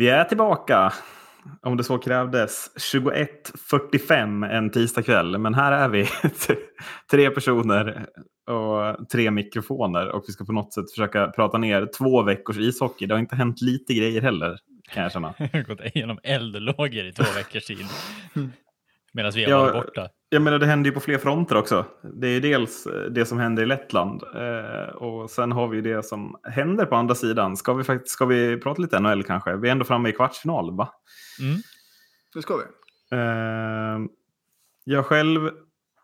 Vi är tillbaka, om det så krävdes, 21.45 en tisdagkväll. Men här är vi, tre personer och tre mikrofoner. Och vi ska på något sätt försöka prata ner två veckors ishockey. Det har inte hänt lite grejer heller, kan jag känna. Jag har gått igenom eldlågor i två veckors tid. Medan vi har Ja, varit borta. Jag menar, det händer ju på fler fronter också. Det är dels det som händer i Lettland eh, och sen har vi det som händer på andra sidan. Ska vi, faktiskt, ska vi prata lite NHL kanske? Vi är ändå framme i kvartsfinal, va? Mm. Det ska vi. Eh, jag själv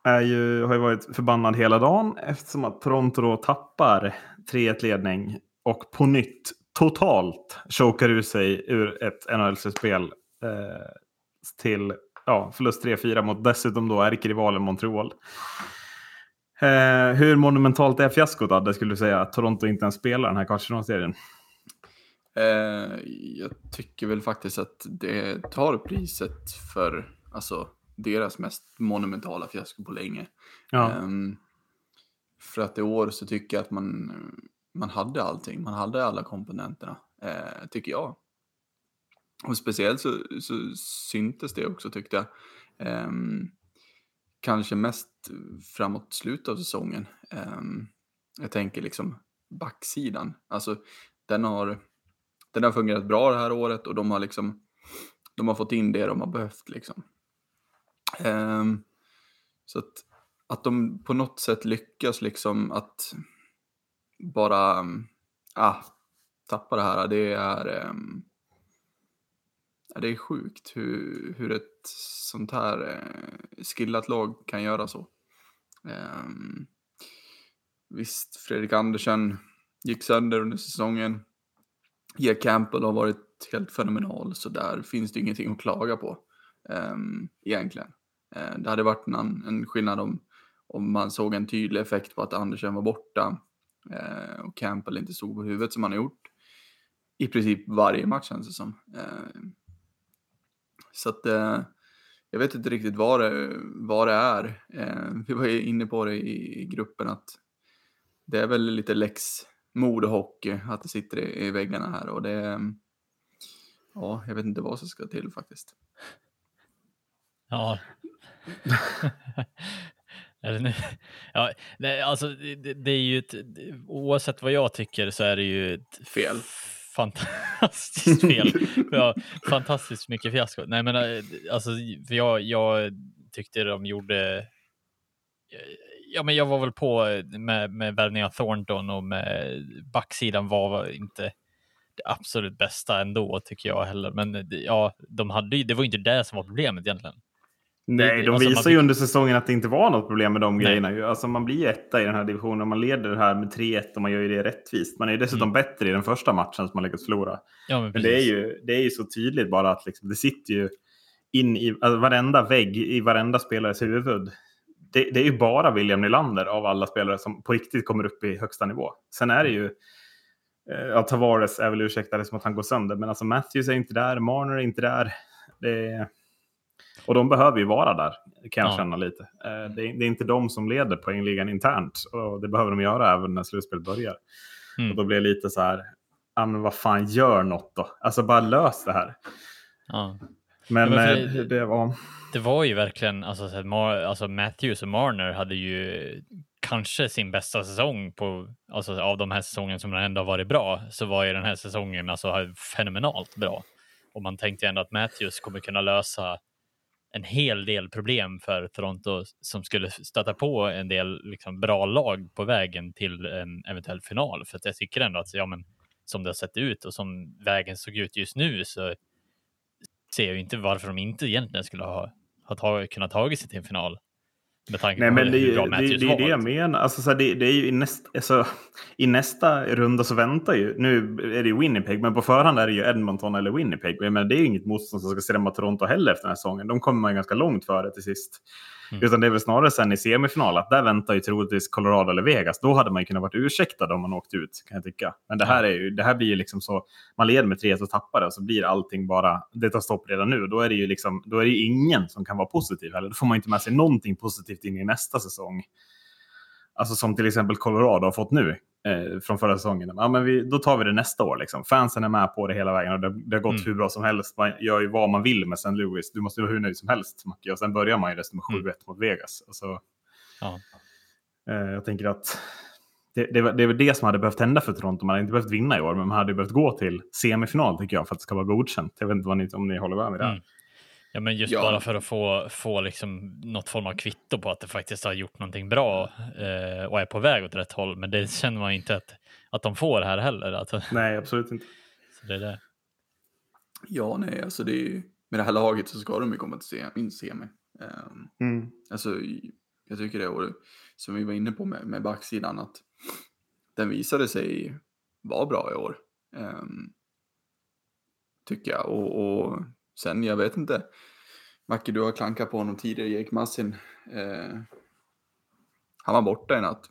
är ju, har ju varit förbannad hela dagen eftersom att Toronto då tappar 3-1 ledning och på nytt totalt chokar ur sig ur ett NHL-spel eh, till ja, förlust 3-4 mot dessutom då ärkerivalen Montreal. Eh, hur monumentalt är fiaskot Adde, skulle du säga? Att Toronto inte ens spelar den här kvartsfinalserien? Eh, jag tycker väl faktiskt att det tar priset för alltså, deras mest monumentala fiasko på länge. Ja. Ehm, för att i år så tycker jag att man, man hade allting. Man hade alla komponenterna, eh, tycker jag. Och speciellt så, så syntes det också tyckte jag. Um, kanske mest framåt slutet av säsongen. Um, jag tänker liksom backsidan. Alltså den har, den har fungerat bra det här året och de har liksom de har fått in det de har behövt liksom. Um, så att, att de på något sätt lyckas liksom att bara um, ah, tappa det här, det är um, ja, det är sjukt hur, hur ett sånt här eh, skillat lag kan göra så. Eh, visst, Fredrik Andersen gick sönder under säsongen. Gia Campbell har varit helt fenomenal, så där finns det ingenting att klaga på eh, egentligen. Eh, det hade varit en, en skillnad om, om man såg en tydlig effekt på att Andersen var borta eh, och Campbell inte stod på huvudet som han har gjort i princip varje match känns det som. Eh, så att uh, jag vet inte riktigt vad det, vad det är. Uh, vi var ju inne på det i, i gruppen att det är väl lite läx modehockey att det sitter i, i väggarna här och det Ja, jag vet inte vad som ska till faktiskt. Ja. Ja, nej, alltså det, det är ju ett, oavsett vad jag tycker så är det ju ett Fel. Fantastiskt fel. ja, fantastiskt mycket fiasko. Nej, men eh, alltså, för jag, jag tyckte de gjorde. Ja, men jag var väl på med, med värvningen av Thornton och med backsidan var inte det absolut bästa ändå tycker jag heller. Men ja, de hade ju, det var inte det som var problemet egentligen. Nej, de alltså, visar ju under säsongen att det inte var något problem med de Nej. grejerna. Alltså, man blir ju etta i den här divisionen och man leder det här med 3-1 och man gör ju det rättvist. Man är ju dessutom bättre i den första matchen som man lyckats förlora. Ja, men Men det är, ju, det är ju så tydligt bara att liksom, det sitter ju in i alltså, varenda vägg i varenda spelares huvud. Det, det är ju bara William Nylander av alla spelare som på riktigt kommer upp i högsta nivå. Sen är det ju, eh, ja, Tavares är väl ursäktade som att han går sönder, men alltså Matthews är inte där, Marner är inte där. Det är, och de behöver ju vara där, kan jag Ja. känna lite. Eh, det, är, det är inte de som leder poängligan internt, och det behöver de göra även när slutspelet börjar. Mm. Och då blir det lite så här, ja men vad fan, gör något då. Alltså bara lös det här. Ja. Men, Ja, men eh, det- det, var... Det var ju verkligen, alltså, så att Mar- alltså Matthews och Marner hade ju kanske sin bästa säsong på, alltså av de här säsongerna som ändå har varit bra, så var ju den här säsongen alltså fenomenalt bra. Och man tänkte ändå att Matthews kommer kunna lösa en hel del problem för Toronto som skulle stöta på en del liksom, bra lag på vägen till en eventuell final. För att jag tycker ändå att ja, men, som det har sett ut och som vägen såg ut just nu så ser jag inte varför de inte egentligen skulle ha, ha tag, kunnat tagit sig till en final. Med tanke Nej, på men det, är hur bra det, Matthews det, det är det jag menar. Alltså, så här, det, det är ju i, näst, alltså, I nästa runda så väntar ju, nu är det Winnipeg, men på förhand är det ju Edmonton eller Winnipeg. Men det är ju inget motstånd som ska skrämma Toronto heller efter den här säsongen. De kommer man ju ganska långt före till sist. Mm. Utan det är väl snarare sen i semifinal, att där väntar ju troligtvis Colorado eller Vegas. Då hade man ju kunnat varit ursäktad om man åkt ut, kan jag tycka. Men det här, är ju, det här blir ju liksom så, man leder med 3 och tappar det, och så blir allting bara, det tar stopp redan nu. Då är det ju liksom, då är det ingen som kan vara positiv heller. Då får man inte med sig någonting positivt in i nästa säsong. Alltså som till exempel Colorado har fått nu. eh, från förra säsongen. Ja, men vi, då tar vi det nästa år. Liksom. Fansen är med på det hela vägen och det, det har gått Mm. hur bra som helst. Man gör ju vad man vill med St. Louis. Du måste vara hur nöjd som helst, Macke. Och sen börjar man ju resten med 7-1 Mm. mot Vegas. Alltså, Ja. eh, jag tänker att det, det, var- det är väl det som hade behövt hända för Toronto. Man hade inte behövt vinna i år, men man hade behövt gå till semifinal tycker jag för att det ska vara godkänt. Jag vet inte vad ni, om ni håller med mig där. Mm. Ja, men just Ja. bara för att få, få liksom något form av kvitto på att det faktiskt har gjort någonting bra eh, och är på väg åt rätt håll. Men det känner man inte att, att de får här heller. Att, så Nej, absolut inte. det är det. Ja, nej, alltså det är ju, med det här laget så ska de ju komma till se- semi. Ehm, Mm. Alltså, jag tycker det, och det- som vi var inne på med, med backsidan, att den visade sig vara bra i år. Ehm, tycker jag. Och, och sen, jag vet inte. Macke, du har klankat på honom tidigare, Jake Massin. Eh, han var borta i natt.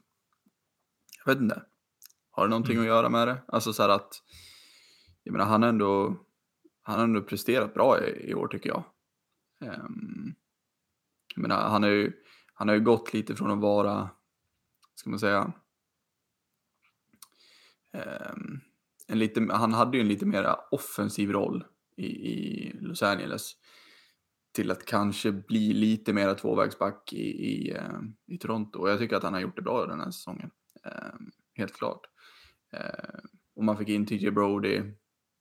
Jag vet inte. Har det någonting att göra med det? Alltså så här att, jag menar han har ändå, han har ändå presterat bra i, i år tycker jag. Ehm, jag menar, han har ju, han har ju gått lite från att vara, ska man säga, ehm, en lite, han hade ju en lite mer offensiv roll i, i Los Angeles till att kanske bli lite mer tvåvägsback i, i, eh, i Toronto. Och jag tycker att han har gjort det bra den här säsongen. Eh, helt klart. Eh, och man fick in TJ Brody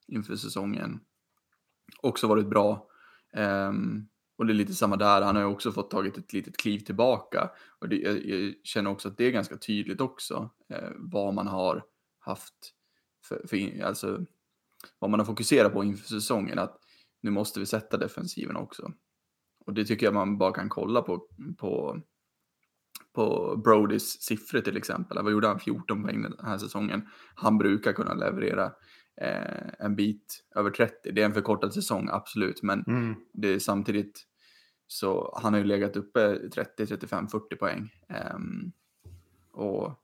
inför säsongen. Också varit bra. Ehm, och det är lite samma där, han har ju också fått tagit ett litet kliv tillbaka. Och det, jag, jag känner också att det är ganska tydligt också eh, vad man har haft för, för alltså vad man har fokuserat på inför säsongen. Att nu måste vi sätta defensiven också. Och det tycker jag man bara kan kolla på, på, på Brodys siffror till exempel. Vad gjorde han? 14 poäng den här säsongen. Han brukar kunna leverera eh, en bit över 30. Det är en förkortad säsong, absolut. Men Mm. det är samtidigt så han har ju legat uppe 30, 35, 40 poäng. Ehm, och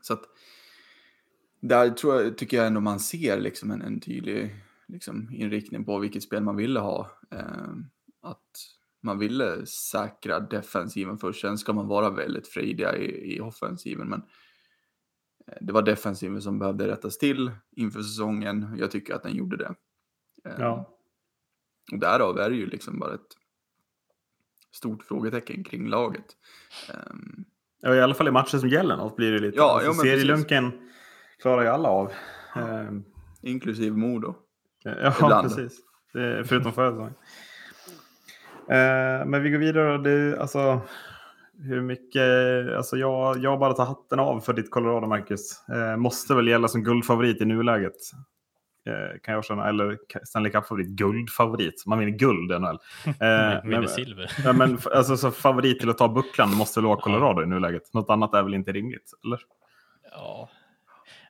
så att där tror jag, tycker jag ändå man ser liksom en, en tydlig liksom, inriktning på vilket spel man ville ha. Ehm, att man ville säkra defensiven först, sen ska man vara väldigt frejdiga i, i offensiven. Men eh, det var defensiven som behövde rättas till inför säsongen. Jag tycker att den gjorde det. Ehm, Ja. och därav är det ju liksom bara ett stort frågetecken kring laget. Ehm, Ja, I alla fall i matcher som gäller något blir det lite. Ja, alltså, ja, serielunken klarar ju alla av. Ehm, inklusive Modo. Ja, Ibland. precis. Det, förutom förra säsongen. Eh, men vi går vidare. Det, alltså, hur mycket... Alltså jag, jag bara tar hatten av för ditt Colorado, Marcus. Eh, måste väl gälla som guldfavorit i nuläget. Eh, kan jag känna. Eller Stanley Cup-favorit. Guldfavorit. Man vinner guld i NHL. Eh, Vinner men, silver. ja, men alltså, så favorit till att ta bucklan måste väl vara Colorado i nuläget. Något annat är väl inte rimligt? Eller? Ja,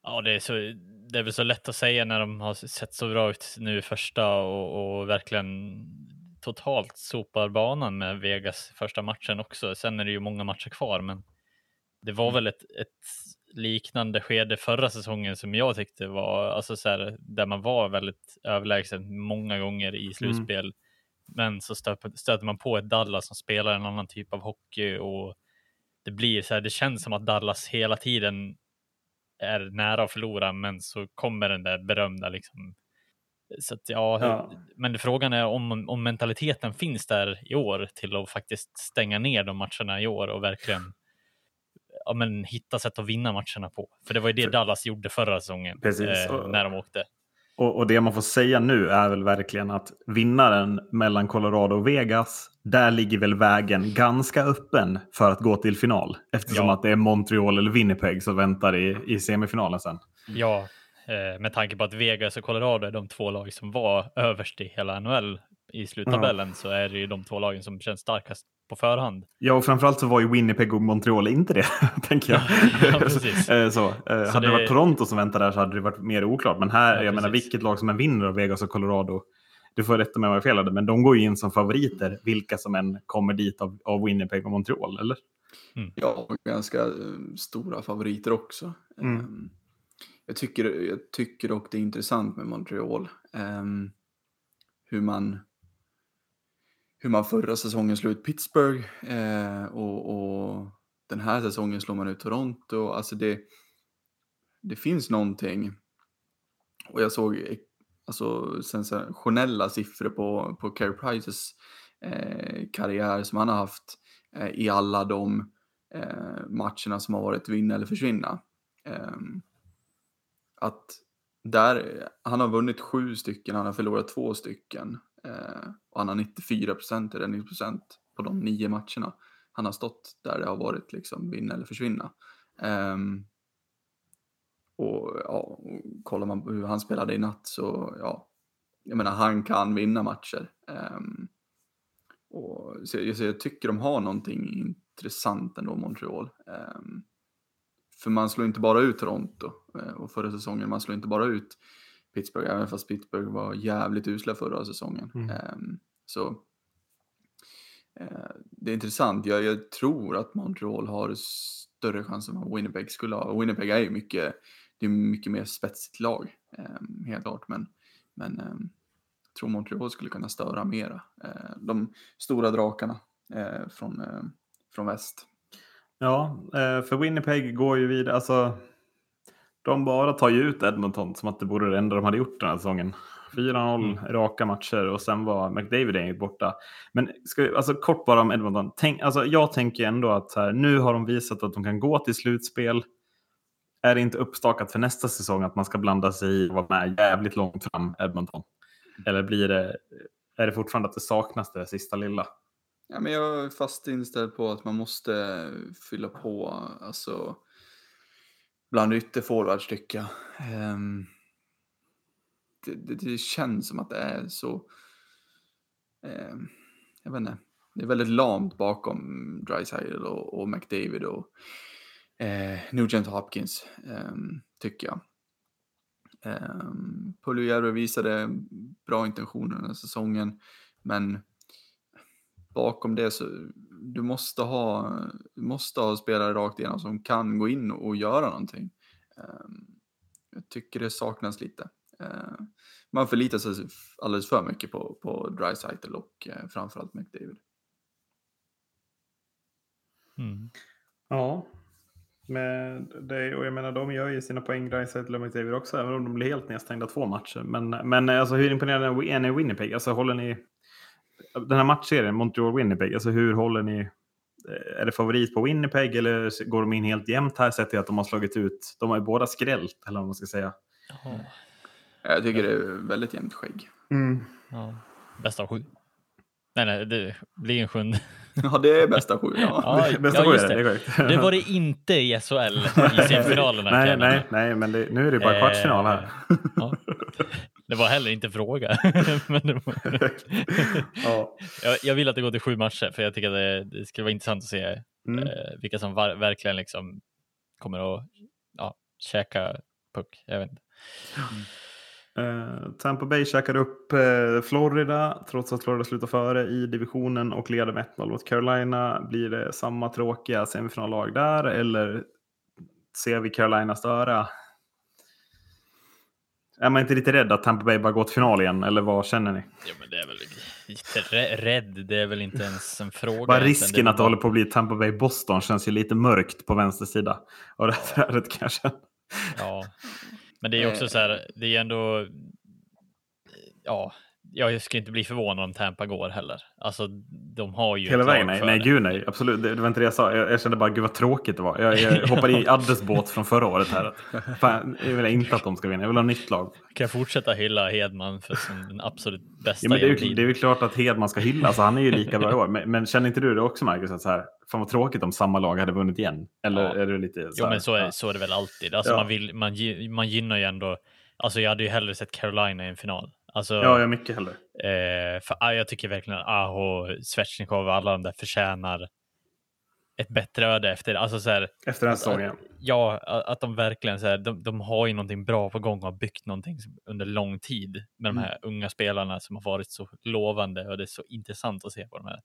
ja det, är så, det är väl så lätt att säga när de har sett så bra ut nu i första och, och verkligen totalt sopar banan med Vegas första matchen också. Sen är det ju många matcher kvar, men det var väl ett, ett liknande skede förra säsongen som jag tyckte var, alltså så här, där man var väldigt överlägsen många gånger i slutspel. Men så stöter man på ett Dallas som spelar en annan typ av hockey och det blir så här, det känns som att Dallas hela tiden är nära att förlora, men så kommer den där berömda liksom. Så att, ja, Ja. men frågan är om, om mentaliteten finns där i år till att faktiskt stänga ner de matcherna i år och verkligen ja, men, hitta sätt att vinna matcherna på. För det var ju det Dallas gjorde förra säsongen eh, när de åkte. Och, och det man får säga nu är väl verkligen att vinnaren mellan Colorado och Vegas, där ligger väl vägen ganska öppen för att gå till final. Eftersom Ja. att det är Montreal eller Winnipeg som väntar i, i semifinalen sen. Ja, eh, med tanke på att Vegas och Colorado är de två lag som var överst i hela NHL i sluttabellen så är det ju de två lagen som känns starkast på förhand. Ja, och framförallt så var ju Winnipeg och Montreal inte det, tänker jag. Ja, precis. Eh, så, eh, hade det det- varit Toronto som väntade där så hade det varit mer oklart. Men här, Ja, jag menar, vilket lag som än vinner av Vegas och Colorado, du får rätta mig om jag fel, men de går ju in som favoriter, vilka som än kommer dit av, av Winnipeg och Montreal, eller? Ja, och ganska eh, stora favoriter också. Mm. Ehm, jag, tycker, jag tycker dock det är intressant med Montreal. ehm, hur man hur man förra säsongen slog ut Pittsburgh eh, och, och den här säsongen slår man ut Toronto. Alltså det, det finns någonting. Och jag såg alltså, sensationella siffror på, på Carey Prices eh, karriär som han har haft eh, i alla de eh, matcherna som har varit vinna eller försvinna. Ehm, att där, han har vunnit sju stycken, han har förlorat två stycken. Eh, och han har 94 procent räddningsprocent på de nio matcherna. Han har stått där det har varit liksom vinna eller försvinna. Um, och ja, kollar man på hur han spelade i natt så ja, jag menar han kan vinna matcher. Um, och så jag, så jag, tycker de har någonting intressant ändå, Montreal. Um, för man slår inte bara ut Toronto eh, och förra säsongen, man slår inte bara ut Pittsburgh, även fast Pittsburgh var jävligt usla förra säsongen. Mm. Um, så uh, det är intressant. Jag, jag, tror att Montreal har större chans än vad Winnipeg skulle ha. Winnipeg är ju mycket, det är mycket mer spetsigt lag, um, helt klart. Men, men um, jag tror Montreal skulle kunna störa mera. Uh, de stora drakarna uh, från, från väst. Ja, för Winnipeg går ju vidare. Alltså, de bara tar ju ut Edmonton som att det vore det enda de hade gjort den här säsongen. 4-0 mm. raka matcher och sen var McDavid inget borta. Men ska, alltså, kort bara om Edmonton. Tänk, alltså, jag tänker ändå att här, nu har de visat att de kan gå till slutspel. Är det inte uppstakat för nästa säsong att man ska blanda sig i och vara med jävligt långt fram Edmonton? Eller blir det, är det fortfarande att det saknas det sista lilla? Ja, men jag är fast inställd på att man måste fylla på. Alltså, bland ytterforwards tycker jag. Ehm, det, det, det, känns som att det är så, ehm, jag vet inte, det är väldigt lamt bakom Dreisaitl och, och McDavid och eh, Nugent Hopkins, ehm, tycker jag. Um, Puljujärvi visade bra intentioner den här säsongen, men bakom det så du måste ha, du måste ha spelare rakt igenom som kan gå in och göra någonting. Ehm, jag tycker det saknas lite. Ehm, man förlitar sig alldeles för mycket på, på Dreisaitl och eh, framförallt McDavid. Mm. Ja, med det, och jag menar de gör ju sina poäng, Dreisaitl och McDavid också, även om de blir helt nedstängda två matcher. Men, men alltså, hur imponerande är ni i Winnipeg? Alltså, håller ni den här matchserien, Montreal-Winnipeg, alltså hur håller ni? Är det favorit på Winnipeg eller går de in helt jämnt här sett till att de har slagit ut? De har ju båda skrällt, eller vad man ska säga. Oh. Jag tycker det är väldigt jämnt skägg. Mm. Ja. Bästa av sju. Nej, nej, det blir en sjunde. Ja, det är bästa sju. Ja. ja, bästa ja, sju är det. Det, det var det inte i SHL i semifinalerna. nej, nej, nej, men det, nu är det bara eh, kvartsfinal här. Ja. Det var heller inte fråga. men ja. jag, jag, vill att det går till sju matcher för jag tycker att det, det skulle vara intressant att se mm. eh, vilka som var, verkligen liksom kommer att ja, käka puck. Jag vet inte. Mm. Uh, Tampa Bay käkar upp uh, Florida trots att Florida slutar före i divisionen och leder med 1-0 mot Carolina. Blir det samma tråkiga semifinallag där eller ser vi Carolina störa? Är man inte lite rädd att Tampa Bay bara går till final igen eller vad känner ni? Ja, men det är väl lite rädd, det är väl inte ens en fråga. Bara risken det att det håller på att bli Tampa Bay Boston känns ju lite mörkt på vänster sida av det här kanske. Ja, men det är också så här, det är ändå, ja, jag skulle inte bli förvånad om Tampa går heller. Alltså, de har ju Hela vägen? Nej, nej, gud nej. Absolut. Det, det, var inte det jag sa. Jag, jag kände bara, gud vad tråkigt det var. Jag, jag hoppade i Addes båt från förra året här. Fan, jag vill inte att de ska vinna. Jag vill ha nytt lag. Kan jag fortsätta hylla Hedman för som den absolut bästa ja, men det, är ju, det är ju klart att Hedman ska hyllas. Alltså, han är ju lika bra i år. Men, men, känner inte du det också, Marcus? Att så här, fan vad tråkigt om samma lag hade vunnit igen. Eller ja. är det lite så Jo, men så är, så är det väl alltid. Alltså, ja. man, vill, man, man gynnar ju ändå... Alltså, jag hade ju hellre sett Carolina i en final. Alltså, ja, jag mycket hellre. Eh, för, ah, jag tycker verkligen att Aho, Svetjnikov och alla de där förtjänar ett bättre öde efter, alltså så här, efter den här säsongen. Ja, att de verkligen så här, de, de har ju någonting bra på gång och har byggt någonting under lång tid med de här mm. unga spelarna som har varit så lovande och det är så intressant att se på de här.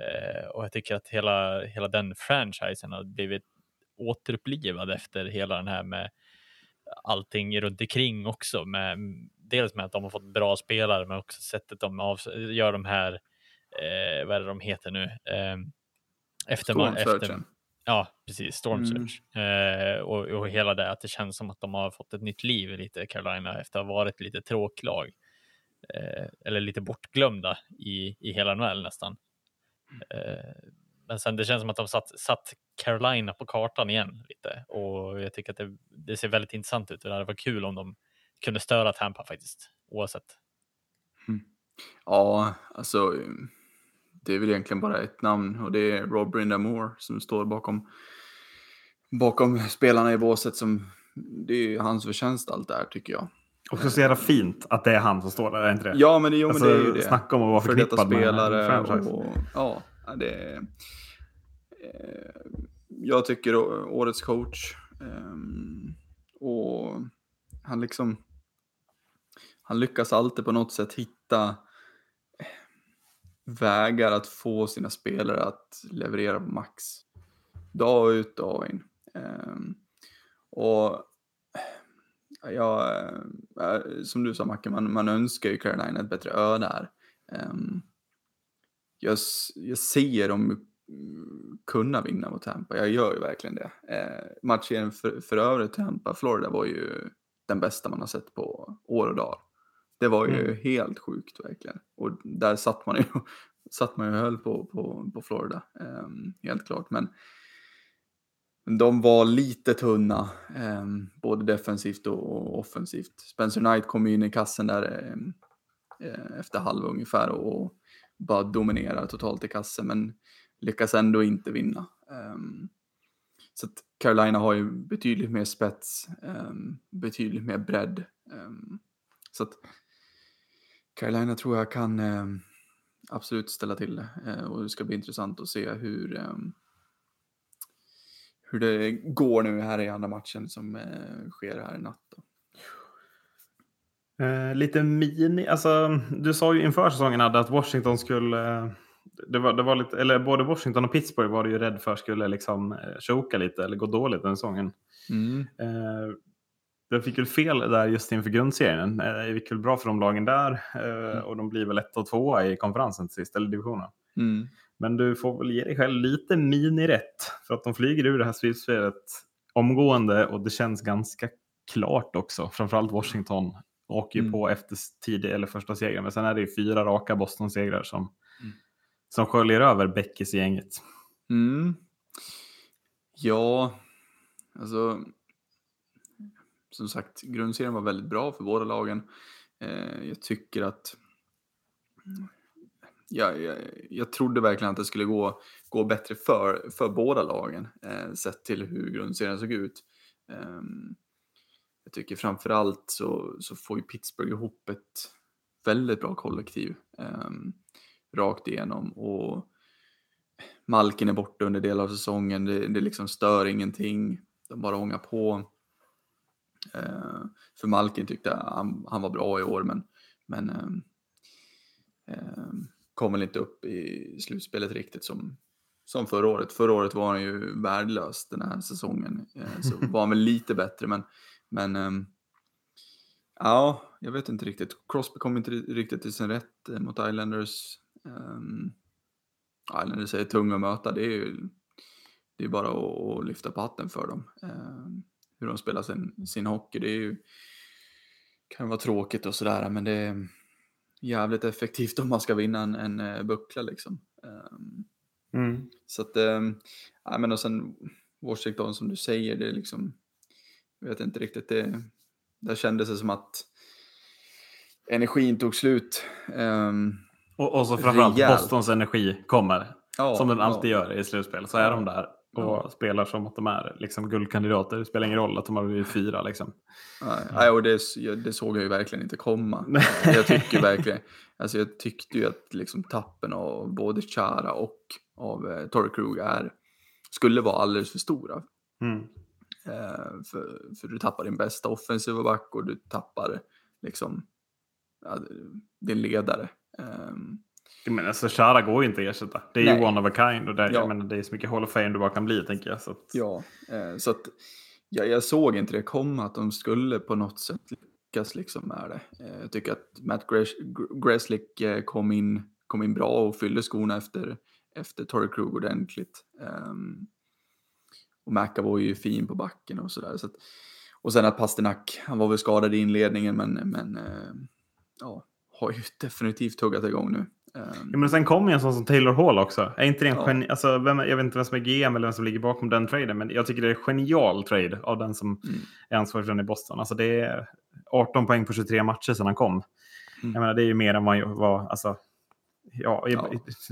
Eh, och jag tycker att hela, hela den franchisen har blivit återupplivad efter hela den här med allting runt omkring också med dels med att de har fått bra spelare, men också sättet de av, gör de här, eh, vad är det de heter nu? Eh, efter, efter, Ja, precis. Storm Surge. Mm. Eh, och, och hela det att det känns som att de har fått ett nytt liv lite Carolina efter att ha varit lite tråklag. Eh, eller lite bortglömda i, i hela NHL nästan. Eh, men sen det känns som att de satt, satt Carolina på kartan igen lite och jag tycker att det, det ser väldigt intressant ut. Det hade varit kul om de kunde störa Tampa faktiskt, oavsett. Mm. Ja, alltså det är väl egentligen bara ett namn och det är Rob Brindamore som står bakom, bakom spelarna i båset. Som, det är hans förtjänst allt det här tycker jag. Och så jävla fint att det är han som står där, är inte det? Ja, men, jo, alltså, men det är ju det. Snacka om att vara förknippad med spelare och, Ja, det. Eh, jag tycker årets coach. Eh, och han liksom... Han lyckas alltid på något sätt hitta eh, vägar att få sina spelare att leverera på max. Dag ut, dag in. Um, och eh, ja, eh, som du sa Macke, man, man önskar ju Carolina ett bättre öde här. Um, jag, jag ser dem mm, kunna vinna mot Tampa, jag gör ju verkligen det. Eh, matchen för, för övrigt Tampa, Florida var ju den bästa man har sett på år och dag. Det var ju mm. helt sjukt verkligen. Och där satt man ju, satt man ju höll på, på, på Florida, um, helt klart. Men de var lite tunna, um, både defensivt och offensivt. Spencer Knight kom in i kassen där um, efter halv ungefär och bara dominerar totalt i kassen, men lyckas ändå inte vinna. så Carolina har ju betydligt mer spets, betydligt mer bredd. så att Carolina tror jag kan eh, absolut ställa till det eh, och det ska bli intressant att se hur, eh, hur det går nu här i andra matchen som eh, sker här i natt. Eh, lite mini, alltså du sa ju inför säsongen att Washington skulle det var, det var lite, eller både Washington och Pittsburgh var du ju rädd för skulle liksom eh, choka lite eller gå dåligt den säsongen. Mm. De fick väl fel där just inför grundserien. Eh, det gick väl bra för de lagen där eh, mm. och de blir väl ett och tvåa i konferensen till sist, eller divisionen. Mm. Men du får väl ge dig själv lite minirätt för att de flyger ur det här slitspelet omgående och det känns ganska klart också. Framförallt Washington åker ju mm. på efter tidig eller första segern, men sen är det ju fyra raka Boston-segrar som, mm. som sköljer över Beckis gänget. Mm. Ja, alltså som sagt, grundserien var väldigt bra för båda lagen. Eh, jag tycker att ja, jag, jag trodde verkligen att det skulle gå, gå bättre för, för båda lagen eh, sett till hur grundserien såg ut. Eh, jag tycker framförallt så, så får ju Pittsburgh ihop ett väldigt bra kollektiv eh, rakt igenom och Malkin är borta under delar av säsongen, det, det liksom stör ingenting, de bara ångar på. Eh, för Malkin tyckte han, han var bra i år, men, men eh, eh, kom väl inte upp i slutspelet riktigt som, som förra året. Förra året var han ju värdelös den här säsongen. Så var han väl lite bättre, men, men ja, jag vet inte riktigt. Crosby kom inte riktigt till sin rätt mot Islanders. Islanders är tunga att möta, det är ju det är bara att, att lyfta på hatten för dem hur de spelar sin, sin hockey. Det är ju, kan vara tråkigt och sådär, men det är jävligt effektivt om man ska vinna en, en eh, buckla liksom. Ehm, mm. Så att, ja men och sen Washington som du säger, det är liksom, jag vet inte riktigt, det, där kändes det som att energin tog slut. Um, och, och så framförallt rejält. Bostons energi kommer, ja, som den alltid ja. gör i slutspel. Så är de där och ja. spelar som att de är liksom, guldkandidater. Det spelar ingen roll att de har blivit fyra. Liksom. Nej, ja. och det, det, såg jag ju verkligen inte komma. jag tycker verkligen, alltså jag tyckte ju att liksom, tappen av både Chara och av eh, Torrey Krug är, skulle vara alldeles för stora. Mm. Eh, för, för du tappar din bästa offensiva back och du tappar liksom, ja, din ledare. Um, men alltså Chara går ju inte att ersätta. Det är ju one of a kind och det, ja. jag menar, det är så mycket Hall of Fame du bara kan bli tänker jag. Så att... Ja, eh, så att ja, jag såg inte det komma att de skulle på något sätt lyckas liksom med det. Eh, jag tycker att Matt Greslick eh, kom in, kom in bra och fyllde skorna efter, efter Torrey Krug ordentligt. Um, och McAvoy är ju fin på backen och sådär. Så att, och sen att Pasternak, han var väl skadad i inledningen men, men eh, ja, har ju definitivt tuggat igång nu. Um, ja, men sen kommer ju en sån som Taylor Hall också. Är inte det en Ja. geni- alltså, vem, jag vet inte vem som är GM eller vem som ligger bakom den traden, men jag tycker det är en genial trade av den som Mm. är ansvarig för den i Boston. Alltså, det är 18 poäng på 23 matcher sedan han kom. Mm. Jag menar, det är ju mer än vad var. Alltså, ja, i, Ja.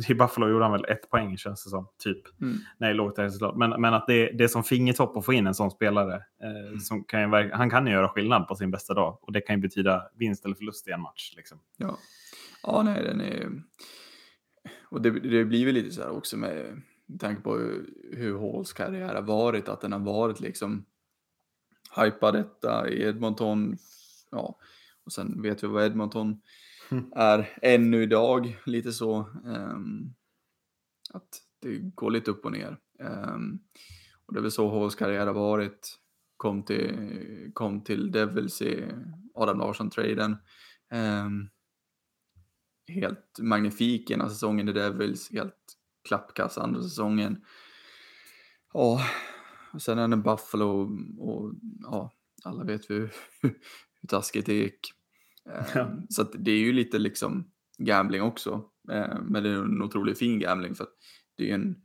i, Buffalo gjorde han väl ett poäng känns det som. Typ. Mm. Nej, lågt såklart. Men, men att det, det är som fingertopp att få in en sån spelare. Eh, Mm. som kan han kan ju göra skillnad på sin bästa dag. Och det kan ju betyda vinst eller förlust i en match. Liksom. Ja, ja nej, den är... Och det, det blir väl lite så här också med, med tanke på hur, hur Halls karriär har varit, att den har varit liksom hypad detta i Edmonton, ja, och sen vet vi vad Edmonton Mm. är ännu idag, lite så. ehm, att det går lite upp och ner. Ehm, och det är väl så Halls karriär har varit. Kom till, kom till Devils i Adam Larsson-traden. Ehm, helt magnifik ena säsongen i Devils, helt klappkass andra säsongen. Ja, och sen är det Buffalo och ja, alla vet vi hur, hur taskigt det gick. Ehm, Ja. Så det är ju lite liksom gambling också. Ehm, men det är en otroligt fin gambling för att det är en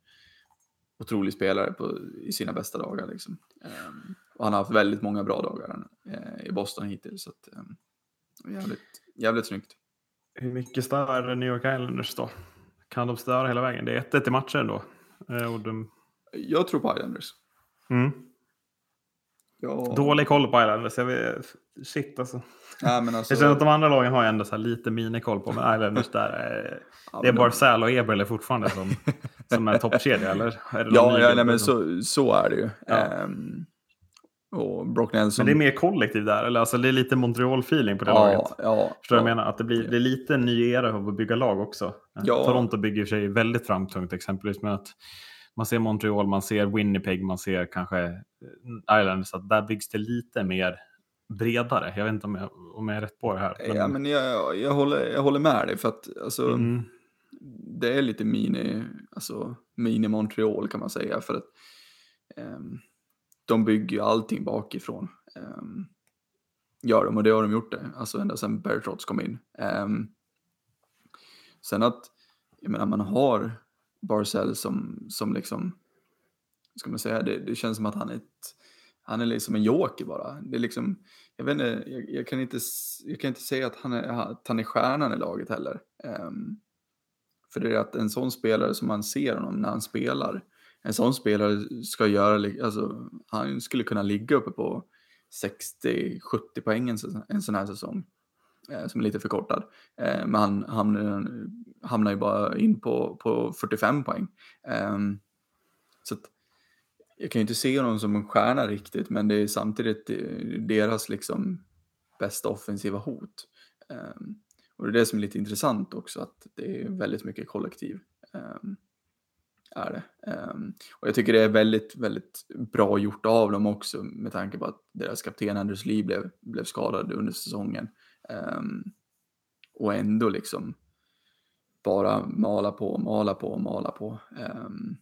otrolig spelare på, i sina bästa dagar. Liksom. Ehm, och han har haft väldigt många bra dagar eh, i Boston hittills. Så att, jävligt, jävligt snyggt. Hur mycket stör New York Islanders då? Kan de störa hela vägen? Det är 1-1 i matcher ändå. Eh, Och de, Jag tror på Islanders. mm. Ja. Dålig koll på Islanders. Jag vet, shit alltså. Nej, men alltså, Jag känner att de andra lagen har jag ändå så lite minikoll på. Men Islanders där, är, ja, det är Barzal och Eberle fortfarande som, som är toppkedja eller? Är Ja, ja nej, men så, så är det ju. Ja. Ehm, och Brock Nelson. Men det är mer kollektiv där, eller? Alltså, det är lite Montreal-feeling på det laget. ja, ja, Förstår du ja. jag menar? Att det, blir, det är lite en ny era av att bygga lag också. Ja. Toronto bygger sig väldigt framtungt exempelvis. Men att man ser Montreal, man ser Winnipeg, man ser kanske eh, Islanders. Att där byggs det lite mer bredare. Jag vet inte om jag, om jag är rätt på det här. Ja, men jag, jag, håller, jag håller med dig för att alltså, mm, det är lite mini, alltså mini Montreal kan man säga för att ehm, de bygger ju allting bakifrån. Um, gör de och det har de gjort det, alltså ända sedan Bertrots kom in. Um, sen att, jag menar man har Barcel som, som liksom, ska man säga, det, det känns som att han är ett, han är liksom en joker bara. Det är liksom, jag vet inte, jag, jag, kan, inte, jag kan inte säga att han är, att han är stjärnan i laget heller. Um, för det är att en sån spelare som man ser honom när han spelar, en sån spelare ska göra, alltså han skulle kunna ligga uppe på 60-70 poäng en, en sån här säsong. Eh, som är lite förkortad. Eh, men han hamnar, hamnar ju bara in på, på 45 poäng. Eh, så att, jag kan ju inte se honom som en stjärna riktigt, men det är samtidigt eh, deras liksom bästa offensiva hot. Ehm, och det är det som är lite intressant också, att det är väldigt mycket kollektiv. ehm, är det. Ehm, och jag tycker det är väldigt, väldigt bra gjort av dem också med tanke på att deras kapten Anders Lee blev, blev skadad under säsongen. Ehm, och ändå liksom bara mala på, mala på, mala på. Ehm,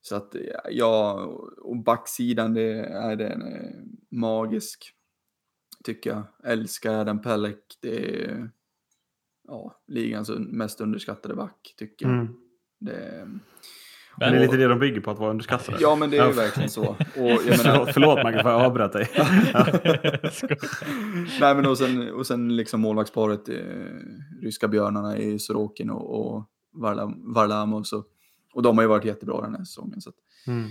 så att ja, och backsidan det är den är magisk. Tycker jag. Älskar Adam Pelleck. Det är ja, ligans mest underskattade back tycker jag. mm. Det, Men det är lite det de bygger på, att vara underskattade. ja men det är ju verkligen så. Och jag Förlåt, menar, förlåt Marcus, för jag avbröt dig. Nej men och sen, och sen liksom målvaktsparet, eh, ryska björnarna i Sorokin och, och Varlam, Varlamov. Så, och de har ju varit jättebra den här säsongen. Så att, Mm.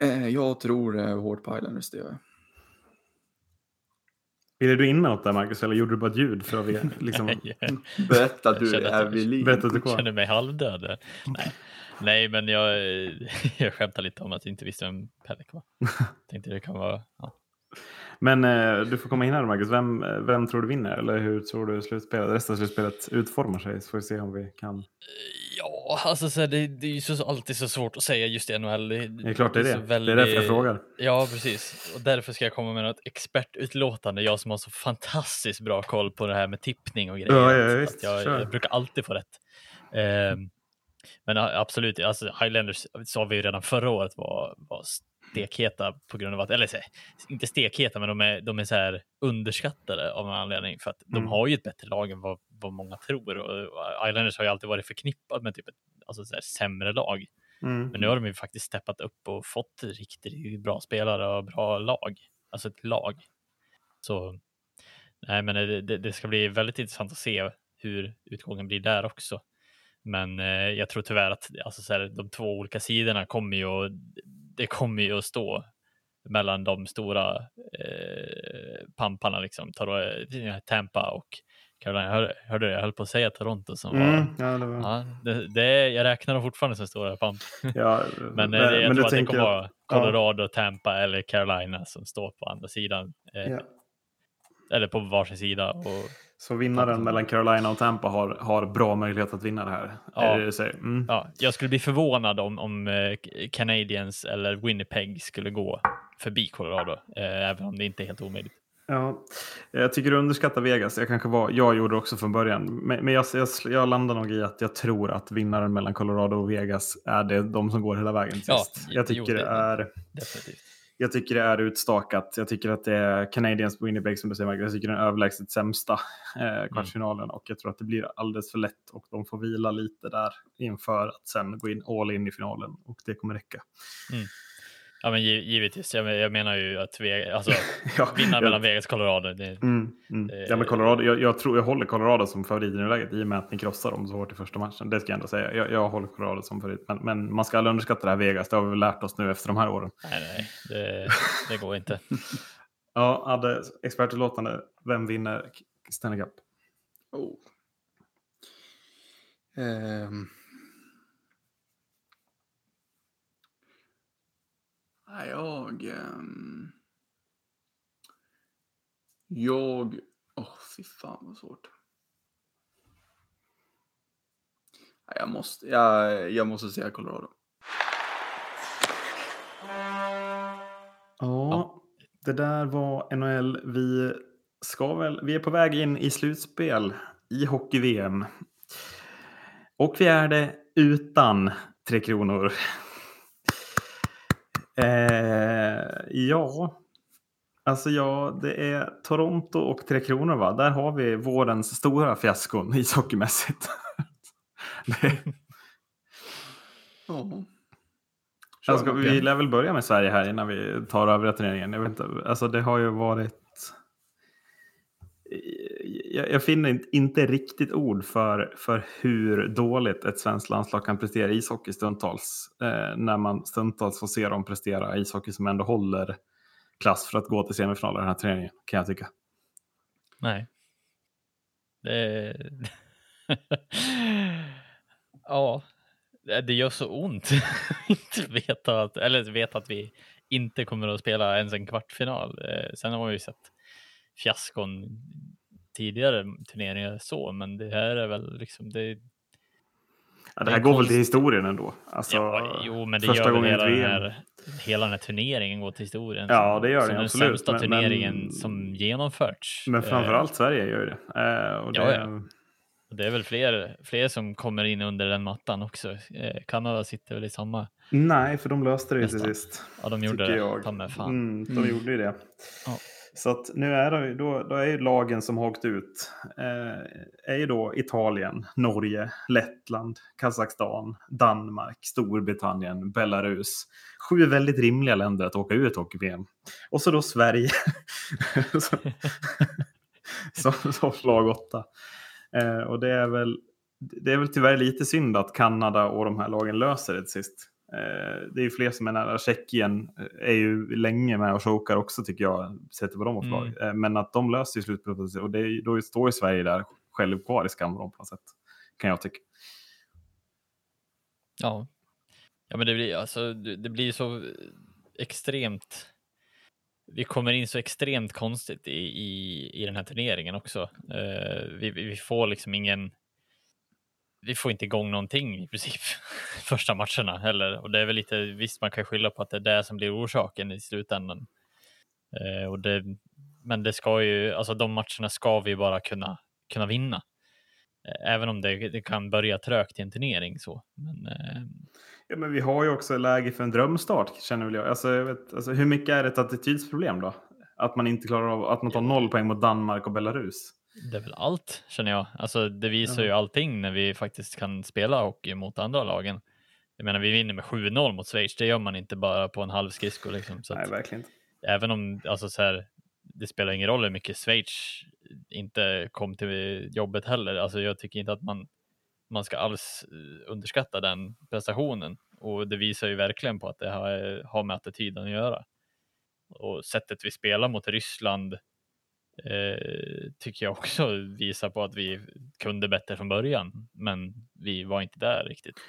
nej, eh, jag tror det är hårt på Islanders det gör jag. Ville du in något där Marcus, eller gjorde du bara ett ljud för att vi, liksom, Berätta att du Jag är vid liv. berätta att du Jag känner kvar? mig halvdöd. Nej. Nej, men jag, jag skämtar lite om att jag inte visste vem Pelek var. Tänkte det kan vara... Ja. Men eh, du får komma in här Marcus, vem, eh, vem tror du vinner? Eller hur tror du slutspelet, resten av slutspelet utformar sig? Så får vi se om vi kan. Ja, alltså så här, det, det är ju så, alltid så svårt att säga just i NHL. Det, Det är klart det är det. Det är väldigt- därför jag frågar. Ja, precis. Och därför ska jag komma med något expertutlåtande. Jag som har så fantastiskt bra koll på det här med tippning och grejer. Ja, ja, visst. jag, jag brukar alltid få rätt. Ehm, Men absolut, alltså Highlanders sa vi ju redan förra året var, var stekheta på grund av att, eller inte stekheta, men de är, de är så här underskattade av en anledning för att mm. de har ju ett bättre lag än vad, vad många tror. Och Islanders har ju alltid varit förknippat med typ ett alltså så här, sämre lag. Mm. Men nu har de ju faktiskt steppat upp och fått riktigt bra spelare och bra lag, alltså ett lag. Så nej, men det, det, det ska bli väldigt intressant att se hur utgången blir där också. Men eh, jag tror tyvärr att alltså, så här, de två olika sidorna kommer ju att, det kommer ju att stå mellan de stora eh, pamparna, liksom, eh, Tampa och Carolina. Hör, hörde du, jag höll på att säga Toronto som mm, var, ja, det var... Ja, det, det, jag räknar dem fortfarande som stora pamp. Ja, men, men jag men tror att det kommer vara Colorado, ja. Tampa eller Carolina som står på andra sidan. Eh, ja. Eller på varsin sida. Och så vinnaren mellan Carolina och Tampa har, har bra möjlighet att vinna det här? Ja, det mm. ja jag skulle bli förvånad om, om uh, Canadiens eller Winnipeg skulle gå förbi Colorado, uh, även om det inte är helt omöjligt. Ja, jag tycker du underskattar Vegas. Jag kanske var, jag gjorde det också från början. Men, men jag, jag, jag, landar nog i att jag tror att vinnaren mellan Colorado och Vegas är det de som går hela vägen. Ja, jag tycker jo, det, det är... Definitivt jag tycker det är utstakat. Jag tycker att det är Canadiens Winnipeg som du säger, jag tycker den är överlägset sämsta eh, kvartsfinalen mm. och jag tror att det blir alldeles för lätt och de får vila lite där inför att sen gå in all in i finalen och det kommer räcka. Mm. Ja, men givetvis. Jag, jag menar ju att vi, alltså, ja, vinna mellan Vegas och Colorado. Det, mm, mm. Det, ja, men Colorado jag, jag, tror jag håller Colorado som favorit i nuläget i och med att ni krossar dem så hårt i första matchen. Det ska jag ändå säga. Jag, jag håller Colorado som favorit. Men, men, man ska aldrig underskatta det här Vegas. Det har vi väl lärt oss nu efter de här åren. Nej, nej, det, det går inte. ja, hade expertutlåtande. Vem vinner Stanley Cup? Oh. Um. Jag... Um, jag... Åh, oh, fy fan vad svårt. Jag måste, jag, jag måste säga Colorado. Ja, det där var NHL. Vi ska väl, vi är på väg in i slutspel i hockey-VM. Och vi är det utan Tre Kronor. Eh, ja, alltså ja, det är Toronto och Tre Kronor va? Där har vi vårens stora fiaskon ishockeymässigt. det... oh. Alltså, vi lär väl börja med Sverige här innan vi tar övriga turneringen. Jag vet inte, alltså det har ju varit jag, jag, finner inte riktigt ord för, för hur dåligt ett svenskt landslag kan prestera ishockey stundtals. Eh, när man stundtals får se dem prestera ishockey som ändå håller klass för att gå till semifinaler i den här turneringen, kan jag tycka. Nej. Det... ja, det gör så ont inte veta att, eller veta att vi inte kommer att spela ens en kvartfinal. Eh, sen har vi ju sett fiaskon tidigare turneringar så, men det här är väl liksom det. Ja, det här går konst... väl till historien ändå. Alltså, ja, jo, men det gör väl hela den, här, hela den här turneringen går till historien. Ja, det gör den absolut. Den sämsta men, turneringen men, som genomförts. Men framförallt eh, Sverige gör det. Eh, och det... Ja, ja. Det är väl fler, fler som kommer in under den mattan också. Eh, Kanada sitter väl i samma. Nej, för de löste det ju till sist. Ja, de gjorde det. Jag. Ta med fan. Mm, de mm. gjorde ju det. Ja. Så att nu är det, då, då är ju lagen som har åkt ut eh, är ju då Italien, Norge, Lettland, Kazakstan, Danmark, Storbritannien, Belarus. Sju väldigt rimliga länder att åka ut hockey-VM. Och så då Sverige som, som lag åtta. Eh, och det är väl det är väl tyvärr lite synd att Kanada och de här lagen löser det till sist. Eh, det är ju fler som är nära. Tjeckien eh, är ju länge med och chokar också tycker jag, sett vad de har mm. Eh, men att de löser ju slutspelet och det, då står ju Sverige där själv kvar i skamvrån på något sätt. Kan jag tycka. Ja, ja men det blir, alltså, det blir så extremt vi kommer in så extremt konstigt i, i, i den här turneringen också. Uh, vi, vi får liksom ingen vi får inte igång någonting i princip första matcherna heller. Och det är väl lite, visst man kan skylla på att det är det som blir orsaken i slutändan. Eh, och det, men det ska ju, alltså de matcherna ska vi bara kunna, kunna vinna. Eh, Även om det, det kan börja trögt i en turnering så. Men, eh, Ja, men vi har ju också läge för en drömstart känner väl jag. Alltså, jag vet, alltså, hur mycket är det ett attitydsproblem då? Att man inte klarar av att man tar noll poäng mot Danmark och Belarus. Det är väl allt känner jag. Alltså, det visar ju allting när vi faktiskt kan spela hockey mot andra lagen. Jag menar, vi vinner med 7-0 mot Schweiz. Det gör man inte bara på en halv skridsko. Liksom. Så Nej, verkligen inte. även om alltså, så här, det spelar ingen roll hur mycket Schweiz inte kom till jobbet heller. Alltså, jag tycker inte att man, man ska alls eh, underskatta den prestationen. Och det visar ju verkligen på att det har, har med attityden att göra. Och sättet vi spelar mot Ryssland eh, tycker jag också visar på att vi kunde bättre från början, men vi var inte där riktigt.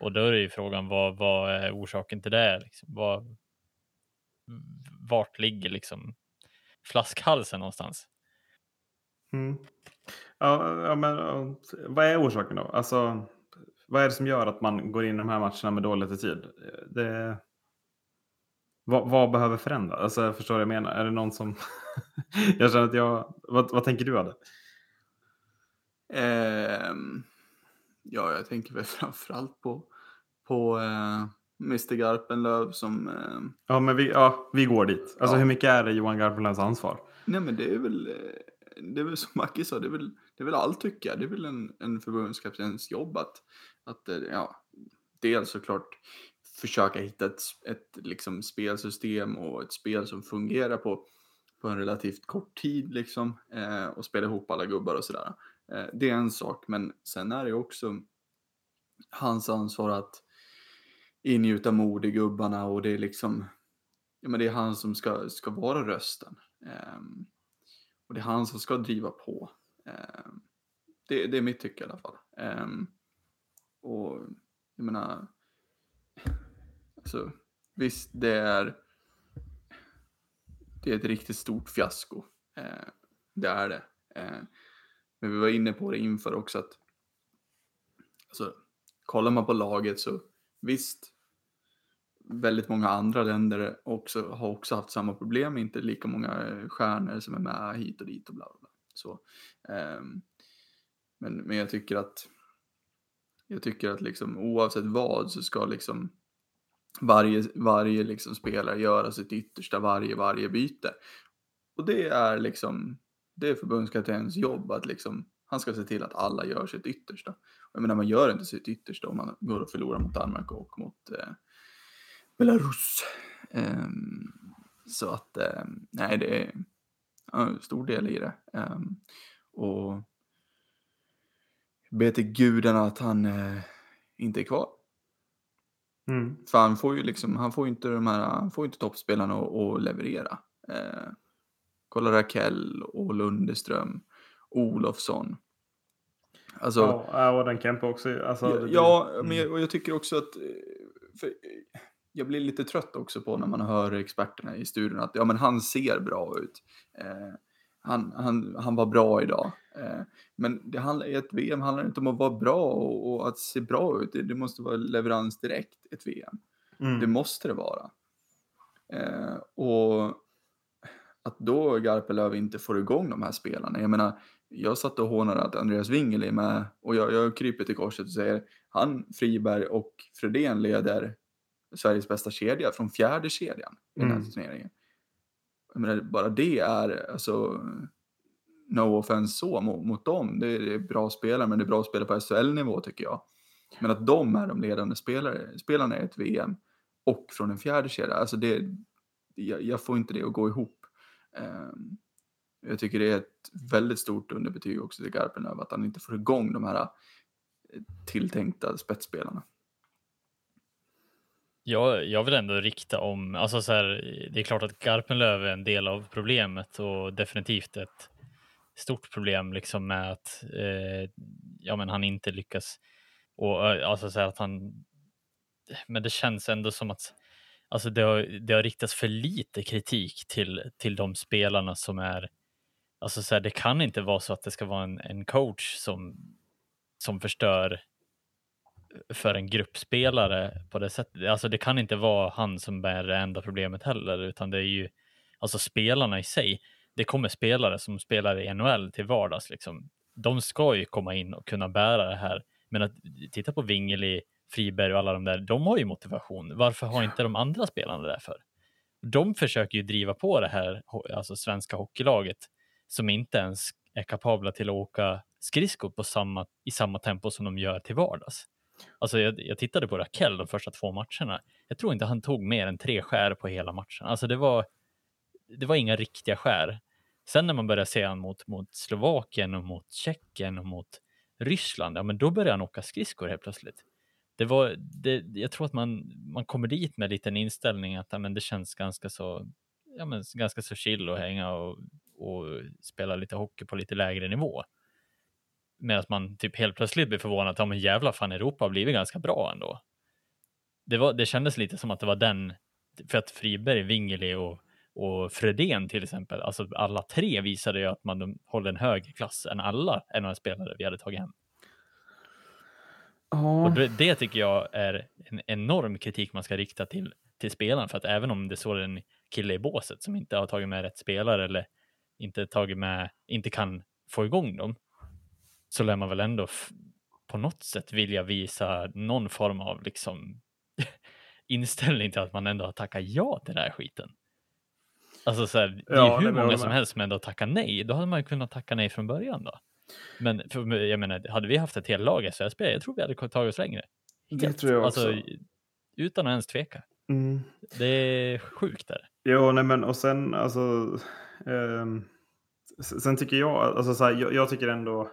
Och då är det ju frågan vad, vad är orsaken till det? Liksom? Vad, vart ligger liksom flaskhalsen någonstans? Mm. Ja, ja, men vad är orsaken då? Alltså, vad är det som gör att man går in i de här matcherna med dålig tid? Det... Vad, vad behöver förändras? Alltså, jag förstår vad jag menar. Är det någon som... jag känner att jag... Vad, vad tänker du, Adde? Ehm, ja, jag tänker väl framförallt på, på eh, Mr Garpenlöv som... Eh, Ja, men vi, ja, vi går dit. Alltså, Ja. hur mycket är det Johan Garpenlövs ansvar? nej, men det är väl... eh, Det är väl som Macke sa, det är väl, det är väl allt tycker jag. Det är väl en, en förbundskaptens jobb att, att eh, ja, dels såklart försöka hitta ett, ett liksom spelsystem och ett spel som fungerar på, på en relativt kort tid liksom eh, och spela ihop alla gubbar och sådär. Eh, det är en sak, men sen är det också hans ansvar att ingjuta mod i gubbarna och det är liksom, ja men det är han som ska, ska vara rösten. Eh, och det är han som ska driva på. Ehm, det, det är mitt tycke i alla fall. Ehm, och jag menar, alltså visst det är, det är ett riktigt stort fiasko. Eh, det är det. Eh, men vi var inne på det inför också att alltså, kollar man på laget så visst, väldigt många andra länder också, har också haft samma problem, inte lika många eh, stjärnor som är med hit och dit och bla bla. bla. Så, eh, men, men jag tycker att jag tycker att liksom oavsett vad så ska liksom varje, varje liksom spelare göra sitt yttersta varje, varje byte. Och det är liksom, det är förbundskaptenens jobb att liksom, han ska se till att alla gör sitt yttersta. Jag menar, man gör inte sitt yttersta om man går och förlorar mot Danmark och mot eh, Belarus. Um, så att, um, nej, det är en stor del i det. Um, och jag ber till gudarna att han eh, inte är kvar. Mm. För han får ju liksom, han får inte de här, han får inte toppspelarna att, leverera. Eh, kolla Rakell och Lundeström, Olofsson. Alltså, Ja, ja, och den Kempe också. Alltså, ja, det- ja, mm. men jag, och jag tycker också att, eh, eh, jag blir lite trött också på när man hör experterna i studion att ja men han ser bra ut. Eh, han, han, han var bra idag. Eh, men det handlar, ett VM handlar inte om att vara bra och, och att se bra ut. Det, det måste vara leverans direkt, ett VM. Mm. Det måste det vara. Eh, och att då Garpenlöv inte får igång de här spelarna. Jag menar, jag satt och hånade att Andreas Wingel är med och jag, jag kryper till korset och säger han, Friberg och Fredén leder Sveriges bästa kedja från fjärde kedjan i den här Mm. turneringen. Jag menar, bara det är alltså no offense så mot, mot dem. Det är, det är bra spelare, men det är bra spelare på SHL-nivå tycker jag. Men att de är de ledande spelare, spelarna i ett VM och från en fjärde kedja, alltså det, jag, jag får inte det att gå ihop. Um, jag tycker det är ett väldigt stort underbetyg också till Garpenlöv att han inte får igång de här eh, tilltänkta spetsspelarna. Jag, jag vill ändå rikta om, alltså så här, det är klart att Garpenlöv är en del av problemet och definitivt ett stort problem liksom med att eh, ja, men han inte lyckas och alltså så att han. Men det känns ändå som att alltså det har, det har riktats för lite kritik till till de spelarna som är. Alltså så här, det kan inte vara så att det ska vara en, en coach som som förstör för en gruppspelare på det sättet. Alltså det kan inte vara han som bär det enda problemet heller, utan det är ju alltså spelarna i sig. Det kommer spelare som spelar i NHL till vardags liksom de ska ju komma in och kunna bära det här. Men att titta på Wingeli, Friberg och alla de där, de har ju motivation. Varför har inte de andra spelarna det för? De försöker ju driva på det här, alltså svenska hockeylaget, som inte ens är kapabla till att åka skridskor på samma, i samma tempo som de gör till vardags. Alltså jag, jag tittade på Rakell de första två matcherna. Jag tror inte han tog mer än tre skär på hela matchen. Alltså det var, det var inga riktiga skär. Sen när man börjar se honom mot, mot Slovakien och mot Tjeckien och mot Ryssland, ja men då börjar han åka skridskor helt plötsligt. Det var, det, jag tror att man, man kommer dit med en liten inställning att ja, men det känns ganska så, ja, men ganska så chill att hänga och, och spela lite hockey på lite lägre nivå. Medan man typ helt plötsligt blir förvånad att ja, men jävla fan Europa har blivit ganska bra ändå. Det, var, det kändes lite som att det var den, för att Friberg, Wingeli och och Fredén till exempel, alltså alla tre visade ju att man håller en högre klass än alla NHL-spelare vi hade tagit hem. Ja. Och det, det, tycker jag är en enorm kritik man ska rikta till, till spelaren, för att även om det står en kille i båset som inte har tagit med rätt spelare eller inte tagit med, inte kan få igång dem, så lär man väl ändå på något sätt vilja visa någon form av liksom inställning till att man ändå har tackat ja till den här skiten. Alltså så här, det är ja, hur många som helst som ändå tackar nej. Då hade man ju kunnat tacka nej från början då. Men för, jag menar, hade vi haft ett helt lag SHL, jag tror vi hade tagit oss längre. Helt. Det tror jag också. Alltså, utan att ens tveka. Mm. Det är sjukt där. Jo, nej men och sen alltså. Eh, sen tycker jag, alltså så här, jag, jag tycker ändå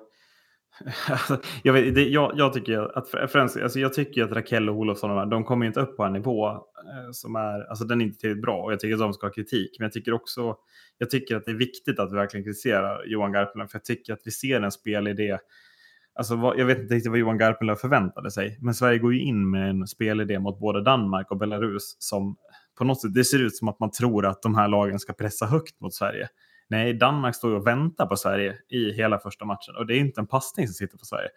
Alltså, jag, vet, det, jag, jag, tycker att främst, alltså jag tycker att Rakell och Olofsson de, de kommer inte upp på en nivå eh, som är, alltså den är inte tillräckligt bra och jag tycker att de ska ha kritik. Men jag tycker också, jag tycker att det är viktigt att vi verkligen kritiserar Johan Garpenlöv för jag tycker att vi ser en spelidé. Alltså vad, jag vet inte riktigt vad Johan Garpenlöv förväntade sig, men Sverige går ju in med en spelidé mot både Danmark och Belarus som på något sätt, det ser ut som att man tror att de här lagen ska pressa högt mot Sverige. Nej, Danmark står och väntar på Sverige i hela första matchen och det är inte en passning som sitter på Sverige.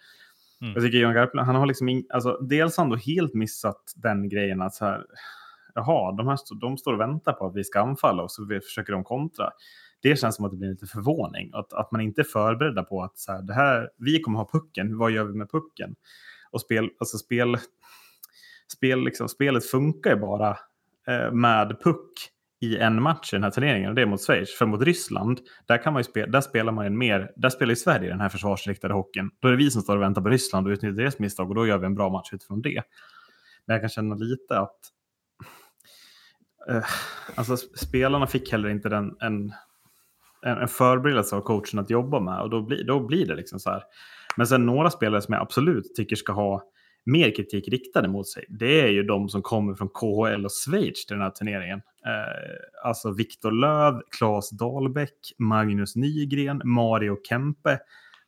Mm. Jag tycker Johan Garpenlöv, han har liksom, in, alltså, dels har han då helt missat den grejen att så här, jaha, de, här, de står och väntar på att vi ska anfalla och så försöker de kontra. Det känns som att det blir lite förvåning, att, att man inte är förberedda på att så här, det här, vi kommer ha pucken, vad gör vi med pucken? Och spel, alltså spel, spel liksom, spelet funkar ju bara eh, med puck i en match i den här turneringen och det är mot Schweiz. För mot Ryssland, där, kan man ju spela, där spelar man en mer, där spelar ju Sverige den här försvarsriktade hockeyn. Då är det vi som står och väntar på Ryssland och utnyttjar deras misstag och då gör vi en bra match utifrån det. Men jag kan känna lite att eh, alltså spelarna fick heller inte den, en, en, en förberedelse av coachen att jobba med och då bli, då blir det liksom så här. Men sen några spelare som jag absolut tycker ska ha mer kritik riktade mot sig, det är ju de som kommer från KHL och Schweiz till den här turneringen. Eh, alltså Viktor Löv, Claes Dahlbäck, Magnus Nygren, Mario Kempe.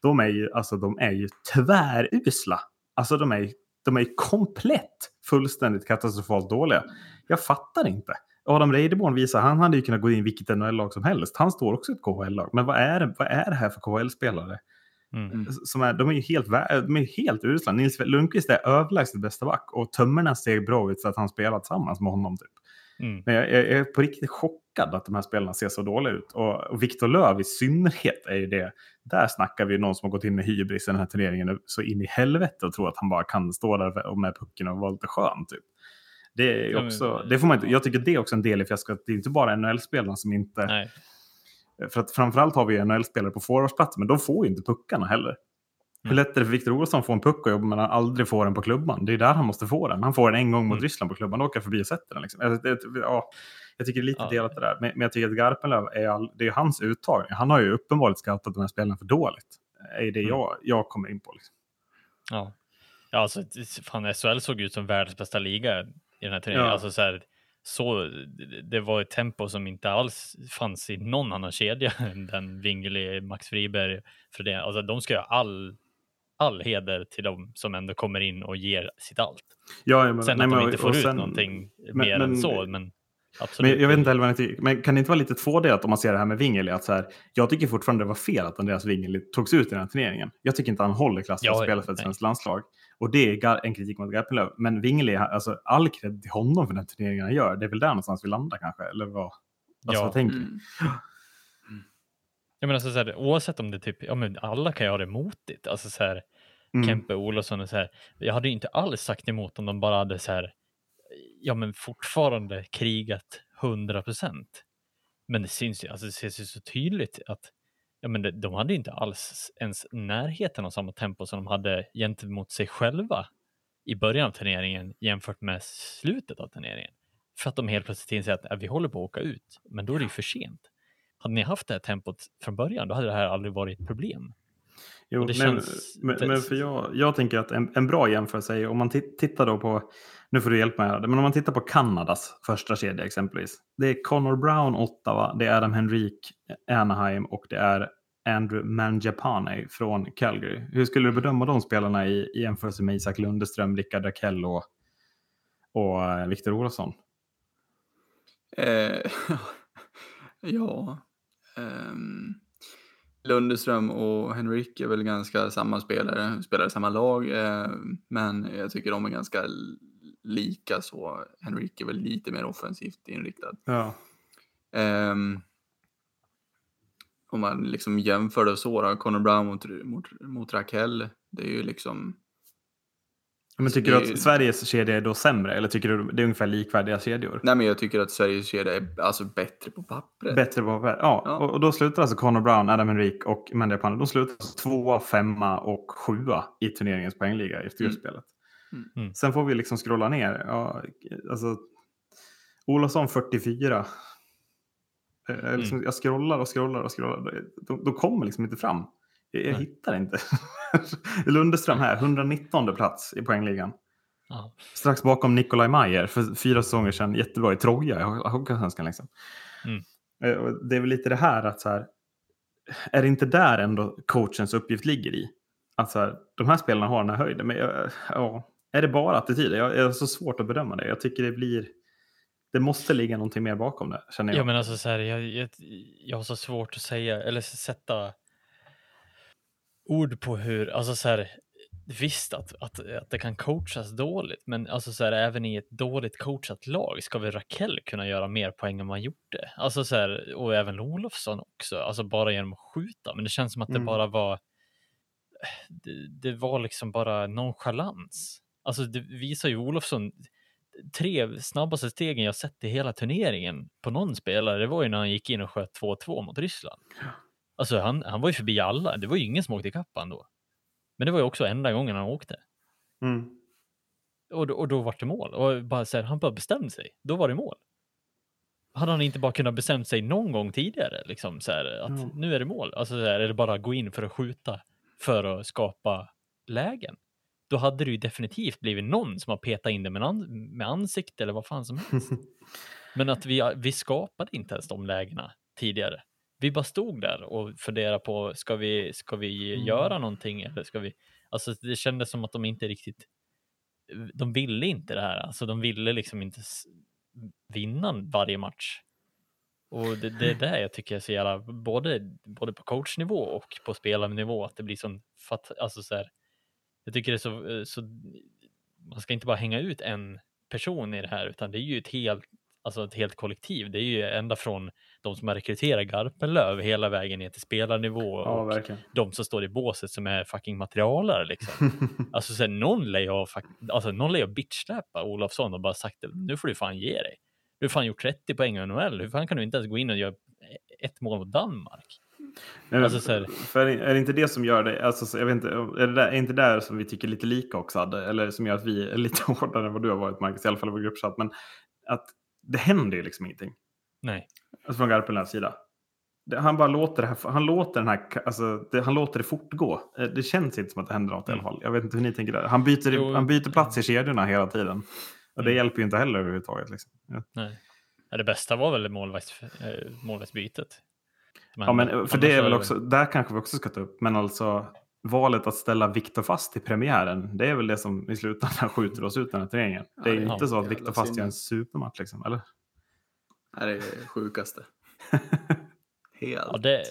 De är ju, alltså, de är ju tvärusla. Alltså de är, de är komplett fullständigt katastrofalt dåliga. Jag fattar inte. Adam Reideborn visar, han hade ju kunnat gå in i vilket NHL-lag som helst. Han står också i ett KHL-lag. Men vad är, vad är det här för KHL-spelare? Mm. mm. Som är, de är ju helt, de är helt urusla. Nils Lundqvist är överlägset bästa back och Tömmerna ser bra ut så att han spelar tillsammans med honom. Typ. Mm. Men jag, jag, är på riktigt chockad att de här spelarna ser så dåliga ut. Och, och Viktor Löv i synnerhet är ju det. Där snackar vi någon som har gått in med hybris i den här turneringen så in i helvete och tror att han bara kan stå där med pucken och vara lite skön. Typ. Det är också, det får man inte, jag tycker det är också en del i fiaskot. Det är inte bara NHL-spelarna som inte... Nej för att framförallt har vi NHL-spelare på forwardsplatsen, men de får ju inte puckarna heller. Hur lätt är det för Viktor Olsson att få en puck och jobba men han aldrig får den på klubban? Det är där han måste få den. Han får den en gång mot mm. Ryssland på klubban, då åker förbi och sätter den. Liksom. Jag, det, ja, jag tycker det är lite ja. delat det där. Men, men jag tycker att Garpenlöv, är all, det är hans uttagning. Han har ju uppenbarligen scoutat de här spelarna för dåligt. Det är det mm. jag, jag kommer in på. Liksom. Ja. ja, alltså fan, SHL såg ut som världens bästa liga i den här turneringen. Ja. Alltså, så här, så det var ett tempo som inte alls fanns i någon annan kedja än den Wingeli, Max Friberg, för det. Alltså, de ska ha all, all heder till dem som ändå kommer in och ger sitt allt. Ja, men, sen nej, att de inte får ut sen, någonting men, mer men, än så, men Absolut. Men jag vet inte heller vad jag tycker. Men kan det inte vara lite tvådelat om man ser det här med Wingeli? Att så här, jag tycker fortfarande det var fel att Andreas Wingeli togs ut i den här turneringen. Jag tycker inte han håller klassen ja, spela för ett svenskt landslag. Och det är en kritik mot Garpenlöv. Men Wingeli, alltså all cred till honom för den turneringen han gör. Det är väl där någonstans vi landar kanske? Eller vad, alltså, ja. vad tänker mm. Jag menar så här, oavsett om det typ, ja men alla kan ju ha det motigt. Alltså så här, Mm. Kempe Olofsson och så här. Jag hade ju inte alls sagt emot om de bara hade så här, ja men fortfarande krigat 100 procent. Men det syns ju, alltså det ses ju så tydligt att ja men det, de hade inte alls ens närheten av samma tempo som de hade gentemot sig själva i början av turneringen jämfört med slutet av turneringen. För att de helt plötsligt inser att äh, vi håller på att åka ut, men då är det ju för sent. Hade ni haft det här tempot från början, då hade det här aldrig varit ett problem. Jo, men, känns- men, men för jag, jag tänker att en, en bra jämförelse är om man tit- tittar då på, nu får du hjälpa mig här, men om man tittar på Kanadas första kedja exempelvis. Det är Connor Brown, Ottawa, det är Adam Henrik, Anaheim och det är Andrew Mangiapane från Calgary. Hur skulle du bedöma de spelarna i, i jämförelse med Isak Lundeström, Rickard Rakell och, och eh, Viktor Olofsson? Eh, ja. Ehm, Lundeström och Henrik är väl ganska samma spelare, spelar i samma lag, eh, men jag tycker de är ganska lika så. Henrik är väl lite mer offensivt inriktad. Ja. Ehm, om man liksom jämför det så då, Connor Brown mot, mot, mot Rakell, det är ju liksom Men tycker det du att Sveriges kedja är då sämre eller tycker du det är ungefär likvärdiga kedjor? Nej, men jag tycker att Sveriges kedja är alltså bättre på pappret. Bättre på ja, Ja. Och, och då slutar alltså Connor Brown, Adam Henrik och Mandiapane. De slutar alltså tvåa, femma och sjua i turneringens poängliga i gruppspelet. Mm. Mm. Sen får vi liksom scrolla ner. Ja, alltså, Olofsson 44. Eh, jag Liksom, Jag scrollar och scrollar och scrollar. De, de kommer liksom inte fram. Jag, jag hittar inte. Lundeström här, 119 plats i poängligan. Ja. Strax bakom Nikolaj Mayer för fyra säsonger sedan. Jättebra i Troja i Hockeyallsvenskan. Liksom. Mm. Eh, Det är väl lite det här att så här, är det inte där ändå coachens uppgift ligger i? Att så här, de här spelarna har den här höjden. Men ja, är det bara attityder? Jag jag har så svårt att bedöma det. Jag tycker det blir... Det måste ligga någonting mer bakom det, känner jag. Ja, men alltså så här, jag, jag, jag har så svårt att säga eller sätta ord på hur, alltså så här, visst att, att, att det kan coachas dåligt, men alltså så här, även i ett dåligt coachat lag ska väl Rakell kunna göra mer poäng än man gjorde. Alltså så här, och även Olofsson också, alltså bara genom att skjuta. Men det känns som att det Mm. bara var, det, det var liksom bara nonchalans. Alltså det visar ju Olofsson, tre snabbaste stegen jag sett i hela turneringen på någon spelare, det var ju när han gick in och sköt 2-2 mot Ryssland. Alltså han, han var ju förbi alla, det var ju ingen som åkte ikapp han då. Men det var ju också enda gången han åkte. Mm. Och, då- och då var det mål. Och bara så här, han bara bestämde sig, då var det mål. Hade han inte bara kunnat bestämt sig någon gång tidigare, liksom så här, att Ja. nu är det mål. Alltså så här, eller bara gå in för att skjuta för att skapa lägen. Då hade det ju definitivt blivit någon som har petat in det med, an- med ansikte eller vad fan som helst. Men att vi, vi skapade inte ens de lägena tidigare. Vi bara stod där och funderade på, ska vi, ska vi Mm. göra någonting eller ska vi? Alltså det kändes som att de inte riktigt, de ville inte det här. Alltså de ville liksom inte vinna varje match. Och det, det är det jag tycker är så jävla, både, både på coachnivå och på spelarnivå, att det blir sån, alltså så här, jag tycker det är så, eh, så, man ska inte bara hänga ut en person i det här, utan det är ju ett helt, alltså ett helt kollektiv. Det är ju ända från de som har rekryterat Garpenlöv hela vägen ner till spelarnivå Ja, och verkligen. de som står i båset som är fucking materialare liksom. Alltså sen någon lär ju ha, alltså, någon lär Olofsson och bara sagt nu får du fan ge dig. Du har fan gjort 30 poäng i NHL, hur fan kan du inte ens gå in och göra ett mål mot Danmark? Nej, Alltså, så här- för är det inte det som gör det, alltså, så jag vet inte, är det där, är inte där som vi tycker lite lika också, Adde? eller som gör att vi är lite hårdare än vad du har varit Marcus, i alla fall i vår gruppchatt, men att det händer ju liksom ingenting. Nej. Alltså från Garpenlövs sida. Det, han bara låter det här, han låter den här, alltså, det, han låter det fortgå. Eh, Det känns inte som att det händer något i alla fall. Jag vet inte hur ni tänker där. Han byter, Jo. han byter plats i kedjorna hela tiden. Och det Mm. hjälper ju inte heller överhuvudtaget. Liksom. Ja. Nej. Ja, det bästa var väl målvakts, eh, målvaktsbytet. Ja, men för det är väl så- också, där kanske vi också ska ta upp, men alltså valet att ställa Viktor Fast i premiären, det är väl det som i slutändan skjuter oss ut den här turneringen. Det är ju Ja, inte så att Viktor Fast gör en supermatch, liksom, eller? Det är det sjukaste. Helt. Ja, det,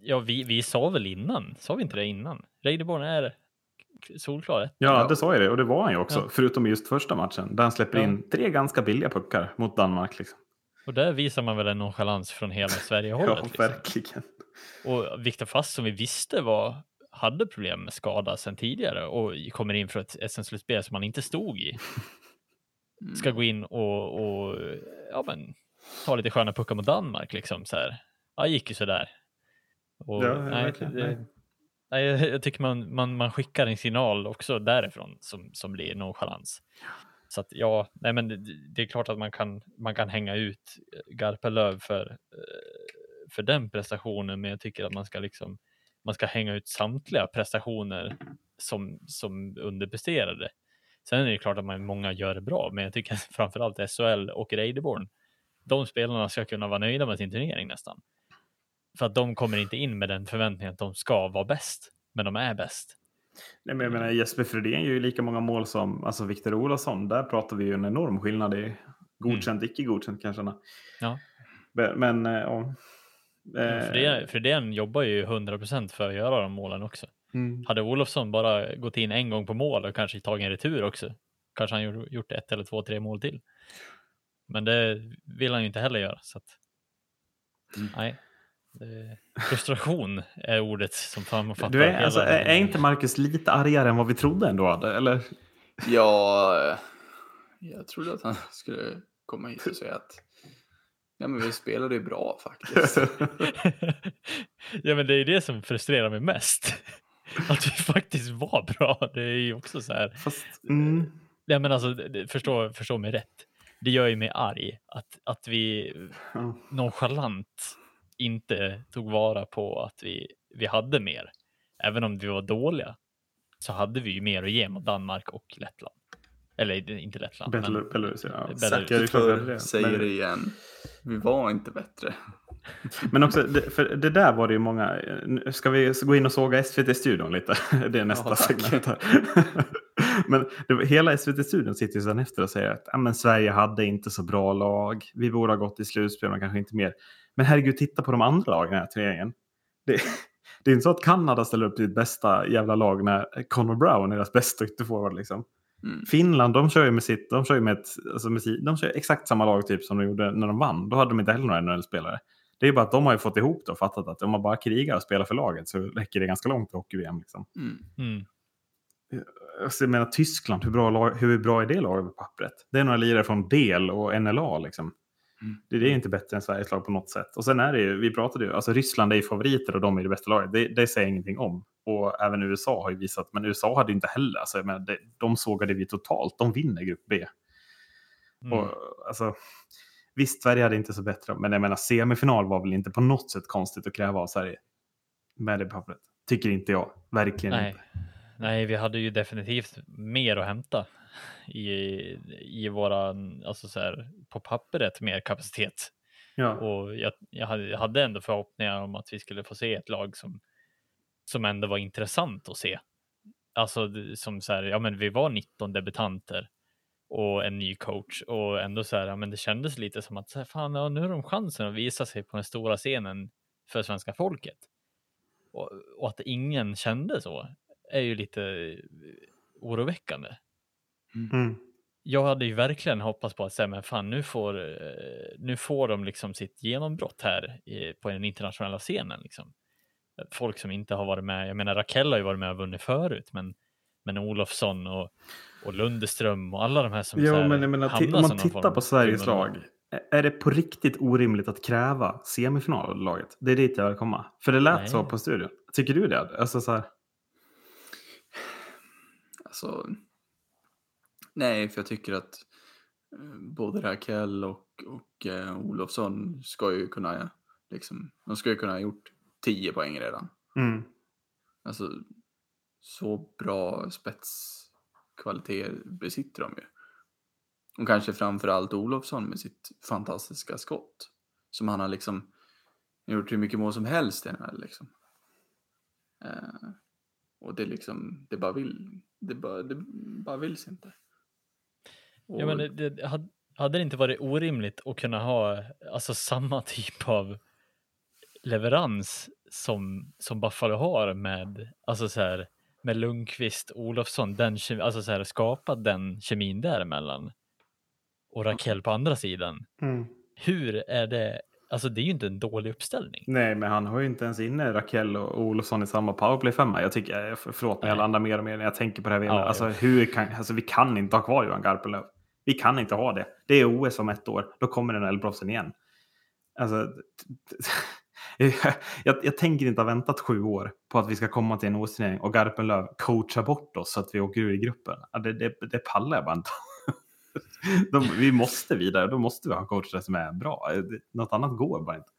ja vi, vi sa väl innan, sa vi inte det innan? Reideborn är solklar ett. Ja, det sa jag det, och det var han ju också, Ja. förutom just första matchen, där han släpper Ja. in tre ganska billiga puckar mot Danmark. Liksom. Och där visar man väl en nonchalans från hela Sverige-hållet. Ja, liksom. verkligen. Och Viktor Fast som vi visste var, hade problem med skada sedan tidigare och kommer in för ett SM-slutspel som han inte stod i. Mm. Ska gå in och, och ja, men, ta lite sköna puckar mot Danmark liksom så här. Ja, gick ju sådär. Och, Ja, nej, det, nej, jag, jag tycker man, man, man skickar en signal också därifrån som, som blir nonchalans. Så att ja, nej men det, det är klart att man kan, man kan hänga ut Garpenlöv för, eh, för den prestationen, men jag tycker att man ska liksom man ska hänga ut samtliga prestationer som, som underpresterade. Sen är det klart att man, många gör det bra, men jag tycker framförallt SHL och Reideborn, de spelarna ska kunna vara nöjda med sin turnering nästan. För att de kommer inte in med den förväntningen att de ska vara bäst, men de är bäst. Nej, men jag menar, Jesper Fredén gör ju lika många mål som alltså Viktor Olofsson. Där pratar vi ju en enorm skillnad i godkänt, icke godkänt kanske. Ja. Men, men eh, ja. Eh, Fredén, Fredén jobbar ju 100% för att göra de målen också. mm. Hade Olofsson bara gått in en gång på mål och kanske tagit en retur också, kanske han gjort, ett eller två, tre mål till. Men det vill han ju inte heller göra. Så att, Mm. nej. Frustration är ordet som sammanfattar Du är, alltså, är, här- är inte Marcus lite argare än vad vi trodde ändå? Eller? Ja, jag trodde att han skulle komma hit och säga att ja, men vi spelade ju bra faktiskt. ja, men det är ju det som frustrerar mig mest. Att vi faktiskt var bra. Det är ju också så här. Fast, mm. Ja, men alltså, förstå, förstå mig rätt. Det gör ju mig arg att, att vi ja. nonchalant inte tog vara på att vi, vi hade mer. Även om vi var dåliga så hade vi ju mer att ge mot Danmark och Lettland. Eller inte Lettland. men- Belarus, ja. Belarus. För, säger det igen. Vi var inte bättre. Men också, det, för det där var det ju många. Ska vi gå in och såga SVT-studion lite? Det är nästa Ja, segment. Här. Men det, var- hela SVT-studion sitter ju sedan efter och säger att ja, men Sverige hade inte så bra lag. Vi borde ha gått i slutspel men kanske inte mer. Men herregud, titta på de andra lagen i den här turneringen. Det, det är inte så att Kanada ställer upp sitt bästa jävla lag när Connor Brown är deras bästa ytterforward. Liksom. Mm. Finland, de kör ju med sitt, de kör ju med, ett, alltså med de kör exakt samma lag typ som de gjorde när de vann. Då hade de inte heller några NHL-spelare. Det är bara att de har ju fått ihop det och fattat att om man bara krigar och spelar för laget så räcker det ganska långt i hockey-VM. Liksom. Mm. Mm. Alltså, jag menar Tyskland, hur bra, lag, hur bra är det laget på pappret? Det är några lirare från DEL och NLA. Liksom. Mm. Det, det är inte bättre än Sveriges lag på något sätt. Och sen är det ju, vi pratade ju, alltså Ryssland är ju favoriter och de är det bästa laget. Det, det säger ingenting om. Och även USA har ju visat, men USA hade ju inte heller, alltså, menar, det, de sågade vi totalt. De vinner grupp B. Mm. Och, alltså, visst, Sverige hade inte så bättre, men jag menar semifinal var väl inte på något sätt konstigt att kräva av Sverige. Med det pappret. Tycker inte jag. Verkligen Nej. inte. Nej, vi hade ju definitivt mer att hämta i, i våra, alltså så här, på pappret mer kapacitet. Ja. Och jag, jag, hade, jag hade ändå förhoppningar om att vi skulle få se ett lag som, som ändå var intressant att se. Alltså som så här, ja men vi var 19 debutanter och en ny coach och ändå så här, ja men det kändes lite som att så här, fan, ja, nu har de chansen att visa sig på den stora scenen för svenska folket. Och, och att ingen kände så är ju lite oroväckande Mm. jag hade ju verkligen hoppats på att säga, men fan nu får, eh, nu får de liksom sitt genombrott här i, på den internationella scenen. Liksom. Folk som inte har varit med, jag menar Rakell har ju varit med och vunnit förut, men, men Olofsson och, och Lundeström och alla de här som Jo, här men menar, hamnar om man tittar på Sveriges lag. Är det på riktigt orimligt att kräva semifinal av laget? Det är dit jag vill komma. För det lät Nej. så på studion. Tycker du det? Alltså så här, Alltså, nej, för jag tycker att eh, både Rakell och, och eh, Olofsson ska ju kunna, liksom, de ska ju kunna ha gjort 10 poäng redan. mm. Alltså, så bra spetskvalitet besitter de ju. Och kanske framförallt Olofsson med sitt fantastiska skott. Som han har liksom gjort hur mycket mål som helst i NHL liksom. Eh, och det liksom, det bara vill, det bara, det bara vills inte. Och, Ja, men det, det, hade, det inte varit orimligt att kunna ha alltså, samma typ av leverans som, som Buffalo har med, alltså så här, med Lundqvist, Olofsson, den, alltså så här, skapat den kemin däremellan och Rakell på andra sidan. Mm. hur är det? Alltså det är ju inte en dålig uppställning. Nej, men han har ju inte ens inne Rakell och Olofsson i samma powerplay femma. Jag tycker, eh, förlåt, men jag landar mer och mer när jag tänker på det här. Ja, alltså, ja. hur kan, alltså, vi kan inte ha kvar Johan Garpenlöv. Vi kan inte ha det. Det är OS om ett år. Då kommer den elitproffsen igen. Alltså, jag, jag tänker inte ha väntat sju år på att vi ska komma till en OS-turnering och Garpenlöv coachar bort oss så att vi åker ur i gruppen. Det, det, det pallar jag bara inte. De, vi måste vidare. Då måste vi ha coacher som är bra. Något annat går bara inte.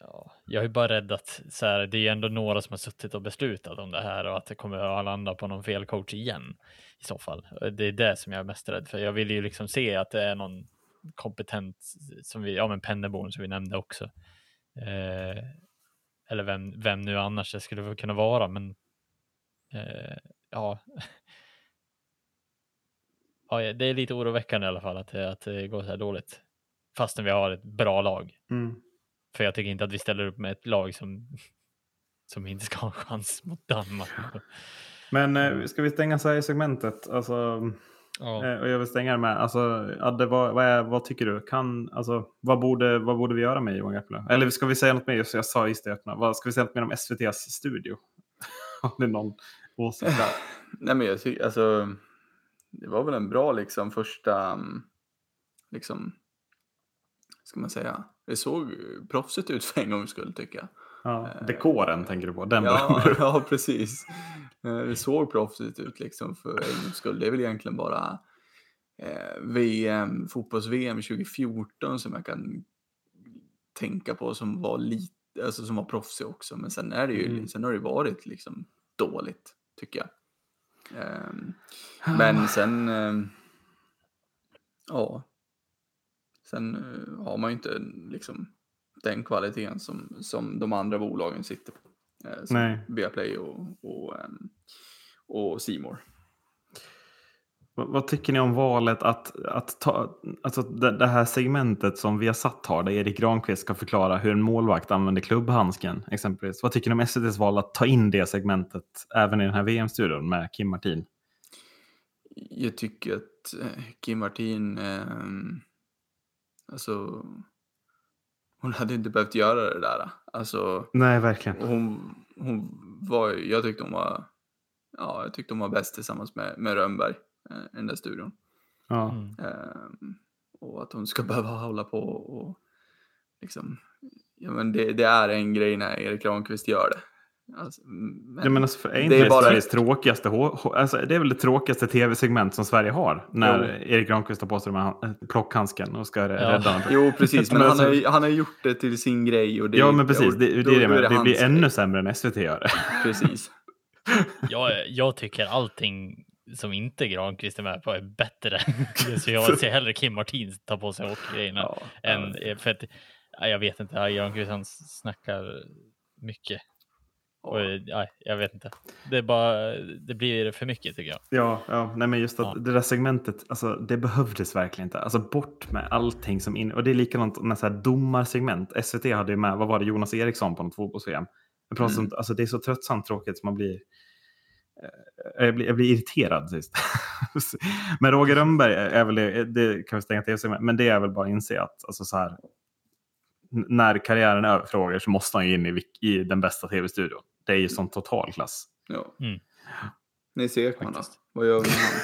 Ja, jag är bara rädd att så här, det är ändå några som har suttit och beslutat om det här och att det kommer att landa på någon fel coach igen i så fall. Det är det som jag är mest rädd för. Jag vill ju liksom se att det är någon kompetent som vi, ja men Penneborn som vi nämnde också. Eh, eller vem, vem nu annars det skulle kunna vara, men eh, ja. ja. Det är lite oroväckande i alla fall att det, att det går så här dåligt. Fastän vi har ett bra lag. Mm. För jag tycker inte att vi ställer upp med ett lag som, som inte ska ha chans mot Danmark. Men eh, ska vi stänga Sverige-segmentet? Alltså, Ja. eh, och jag vill stänga det med, alltså, Adde, vad, vad, är, vad tycker du? Kan, alltså, vad, borde, vad borde vi göra med Johan Garpenlöv? Eller ska vi säga något mer? Jag sa just det. Vad, ska vi säga något mer om SVTs studio? Har ni någon åsikt där? Nej men jag tycker, alltså, det var väl en bra liksom första, mm, liksom, ska man säga, det såg proffsigt ut för en gångs skull tycker jag. Ja, dekoren tänker du på? Den Ja, ja, precis. Eh, Det såg proffsigt ut liksom för en gångs skull. Det är väl egentligen bara eh, VM, fotbolls-VM 2014 som jag kan tänka på som var lite, alltså som var proffsig också. Men sen är det ju, Mm. sen har det varit liksom dåligt, tycker jag. Ehm, men sen, ehm, ja, sen eh, har man ju inte liksom den kvaliteten som, som de andra bolagen sitter på. Eh, som Nej. Viaplay och, och, ehm, och More. Vad, vad tycker ni om valet att, att ta, alltså det, det här segmentet som vi har satt har, där Erik Granqvist ska förklara hur en målvakt använder klubbhandsken exempelvis. Vad tycker ni om SVTs val att ta in det segmentet även i den här VM-studion med Kim Martin? Jag tycker att eh, Kim Martin, ehm, alltså, hon hade inte behövt göra det där. Alltså, Nej, verkligen. hon, hon var, jag tyckte hon var, ja, jag tyckte hon var bäst tillsammans med, med Rönnberg eh, i den där studion. Ja. Mm. Ehm, och att hon ska behöva hålla på och liksom, ja men det, det är en grej när Erik Granqvist gör det. Alltså, men, Ja, men alltså, är det inte är det, bara- Sveriges tråkigaste, alltså, det är väl det tråkigaste tv-segment som Sverige har. När Jo. Erik Granqvist tar på sig han- plockhandsken och ska Ja. rädda honom. Jo, precis, men han har, alltså- ju- han har gjort det till sin grej. Och det, Ja, men precis. Det, det, då- är det, är det hans blir grej. ännu sämre än SVT gör det. Precis. Jag, jag tycker allting som inte Granqvist är med på är bättre. Så jag ser hellre Kim Martin ta på sig hockeygrejerna Ja, än för att ja, jag vet inte. Granqvist han snackar mycket. Och, ja, jag vet inte. Det bara. Det blir för mycket tycker jag. Ja, ja nej men just att Ja. det där segmentet, alltså, det behövdes verkligen inte. Alltså bort med allting som in... Och det är likadant med så här domarsegment. SVT hade ju med, vad var det, Jonas Eriksson på något fotbolls-VM. Mm. alltså det är så tröttsamt tråkigt som man blir... eh, Jag blir, jag blir irriterad sist. men Roger Rönnberg är väl det, det kan vi stänga tv men det är väl bara att inse att alltså så här, när karriären är över för Roger så måste han ju in i, i den bästa tv-studion. Det är ju sån total klass. Ja. Mm. Nisse Ekman då? Vad gör vi med han?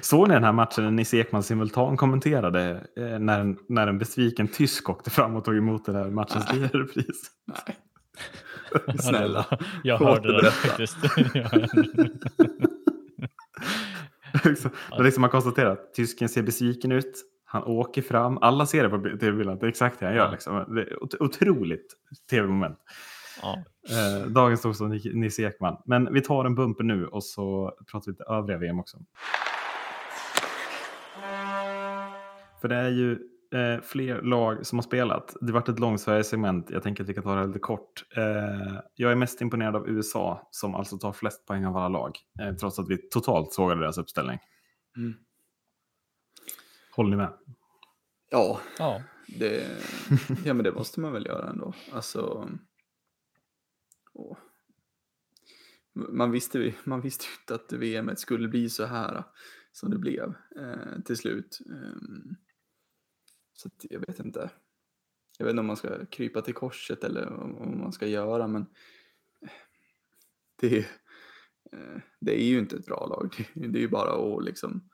Såg ni den här matchen när Nisse Ekman simultan kommenterade eh, när, en, när en besviken tysk åkte fram och tog emot den här matchens lirarpris? Nej. Snälla. Jag hörde det faktiskt. Liksom, det är liksom man konstaterar att tysken ser besviken ut. Han åker fram. Alla ser det på tv-bilden. Det är exakt det han gör. Liksom. Det är ot- otroligt tv-moment. Ja. Eh, dagens torsdag Nisse Ekman. Men vi tar en bumper nu och så pratar vi lite övriga VM också. För det är ju eh, fler lag som har spelat. Det har varit ett långt Sverige-segment. Jag tänker att vi kan ta det lite kort. Eh, jag är mest imponerad av USA som alltså tar flest poäng av alla lag. Eh, trots att vi totalt sågade deras uppställning. Mm. Håller ni med? Ja, ja. det, ja, men det måste man väl göra ändå. Alltså, och Man visste, ju- man visste inte att VM skulle bli så här äh, som det blev eh, till slut. Um, så att jag vet inte. jag vet inte om man ska krypa till korset eller om man ska göra, men äh, det, eh, det är ju inte ett bra lag. Det, det är ju bara att liksom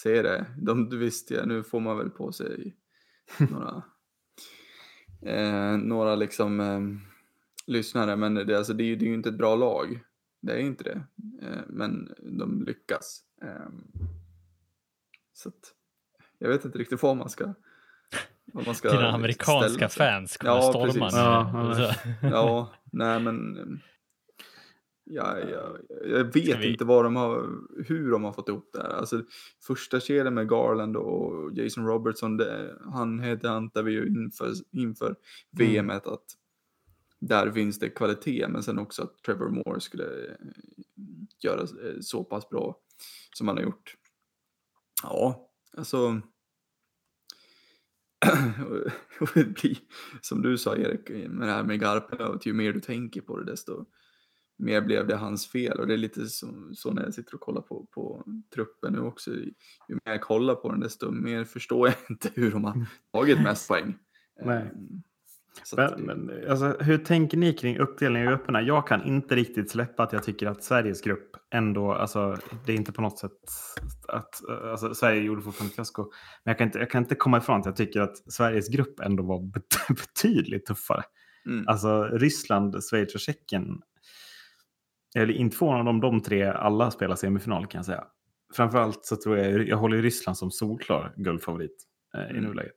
se det. De, visst, ja, nu får man väl på sig några, eh, några liksom eh, lyssnare, men det, alltså, det, är ju, det är ju inte ett bra lag. Det är inte det, eh, men de lyckas. Eh, så att, jag vet inte riktigt vad man ska vad man ska Dina amerikanska fans kommer Ja, storma precis. nu. Ja, ja. Så- Ja, nej men eh, ja, ja, jag vet vi- inte vad de har, hur de har fått ihop det här. Alltså, första kedjan med Garland och Jason Robertson, det, han headhuntade vi ju inför, inför VM att där finns det kvalitet, men sen också att Trevor Moore skulle eh, göra eh, så pass bra som han har gjort. Ja, alltså och det blir, som du sa Erik, med det här med Garpenlöv, ju mer du tänker på det desto mer blev det hans fel. Och det är lite så, så när jag sitter och kollar på, på truppen nu också. Ju mer jag kollar på den desto mer förstår jag inte hur de har tagit mest poäng. Nej. Att Men, men, alltså, hur tänker ni kring uppdelningen i grupperna? Jag kan inte riktigt släppa att jag tycker att Sveriges grupp ändå, alltså det är inte på något sätt att alltså, Sverige gjorde fortfarande fiasko. Men jag kan, inte, jag kan inte komma ifrån att jag tycker att Sveriges grupp ändå var bet- betydligt tuffare. mm, Alltså Ryssland, Schweiz och Tjeckien. Eller inte förvånad om de tre alla spelar semifinal kan jag säga. Framförallt så tror jag, jag håller Ryssland som solklar guldfavorit eh, i Mm. nuläget.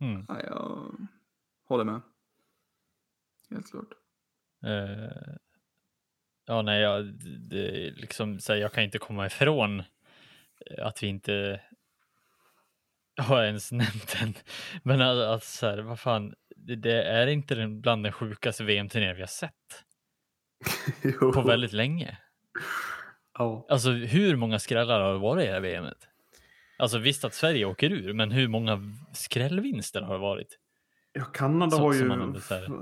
Mm. ja, jag håller med. Helt klart. Eh, ja, nej, jag, det, liksom, så här, jag kan inte komma ifrån eh, att vi inte har ens nämnt den. Men alltså, alltså så här, vad fan, det, det är inte den, bland den sjukaste VM-turneringen vi har sett på väldigt länge. Ja. Alltså hur många skrällar har det varit i det här VMet? Alltså visst att Sverige åker ur, men hur många skrällvinster har det varit? Ja, Kanada har, ju,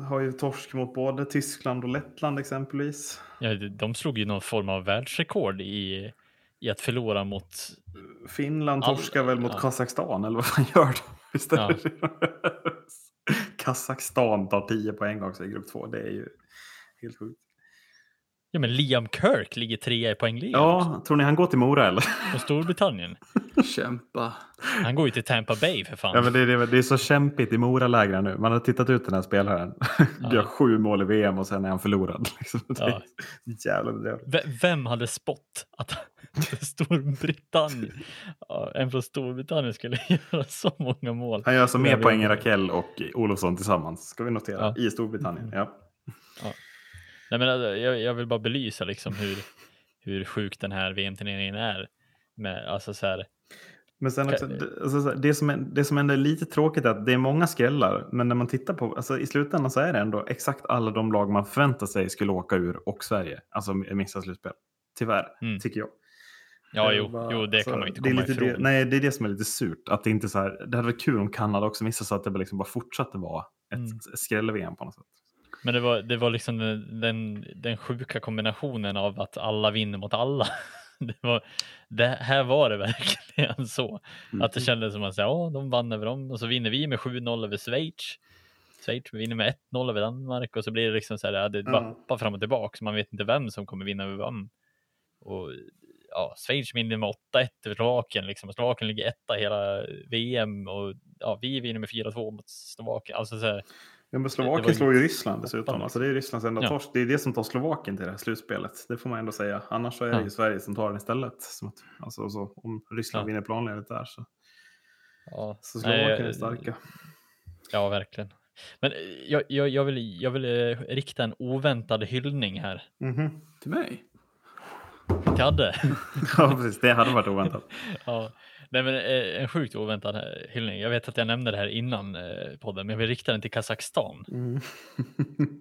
har ju torsk mot både Tyskland och Lettland exempelvis. Ja, de- slog ju någon form av världsrekord i, i att förlora mot Finland All- torskar väl mot ja. Kazakstan eller vad fan gör de? Ja. Kazakstan tar 10 poäng också i grupp 2. Det är ju helt sjukt. Ja, men Liam Kirk ligger trea i poängligan Ja, tror ni han går till Mora eller? på Storbritannien. Kämpa. Han går ju till Tampa Bay för fan. Ja, men det, är- det är så kämpigt i Mora-lägren nu. Man har tittat ut den här spelaren. Gör sju mål i VM och sen är han förlorad. Liksom. Det Ja. Jävla. V- Vem hade spått att Storbritannien, ja, en från Storbritannien skulle göra så många mål? Han gör alltså mer poäng än. Rakell och Olofsson tillsammans. Ska vi notera. Ja. I Storbritannien. Ja. Nej, men alltså, jag, jag vill bara belysa liksom hur, hur sjuk den här VM-turneringen är. Med, alltså så här, Men sen också, alltså, det, som är, det som ändå är lite tråkigt är att det är många skrällar. Men när man tittar på, alltså, i slutändan så är det ändå exakt alla de lag man förväntar sig skulle åka ur och Sverige. Alltså missa slutspel. Tyvärr, Mm. tycker jag. ja, är jo, bara- jo, det så kan man inte komma ifrån. Det, nej, det är det som är lite surt. Att det inte så här, det hade varit kul om Kanada också missade så att det bara liksom bara fortsatte vara ett Mm. skräll-VM på något sätt. Men det var, det var liksom den, den, sjuka kombinationen av att alla vinner mot alla. Det var, det, här var det verkligen så. Att det kändes som att ja, de vann över dem och så vinner vi med 7-0 över Schweiz. Schweiz vinner med 1-0 över Danmark och så blir det liksom så här, det vappar fram och tillbaka. Så man vet inte vem som kommer vinna över vem. Och ja, Schweiz vinner med 8-1 över Slovakien. Liksom. Slovakien ligger etta hela VM och ja, vi vinner med 4-2 mot Slovakien. Alltså så här, Ja, men Slovakien ju- slår ju Ryssland dessutom. Alltså det är Rysslands enda Ja. torsk. Det är det som tar Slovakien till det här slutspelet. Det får man ändå säga. Annars är det Ja. ju Sverige som tar den istället. Som att, alltså, så, om Ryssland Ja. vinner planledet där så, ja, så nej, Slovakien är eh, starka. Ja, verkligen. Men eh, jag, jag, jag, vill, jag vill eh, rikta en oväntad hyllning här Mhm. Till mig? Till Adde. Ja, precis. Det hade varit oväntat. ja. Nej, men eh, en sjukt oväntad hyllning. Jag vet att jag nämnde det här innan eh, podden, men jag vill rikta den till Kazakstan. Mm.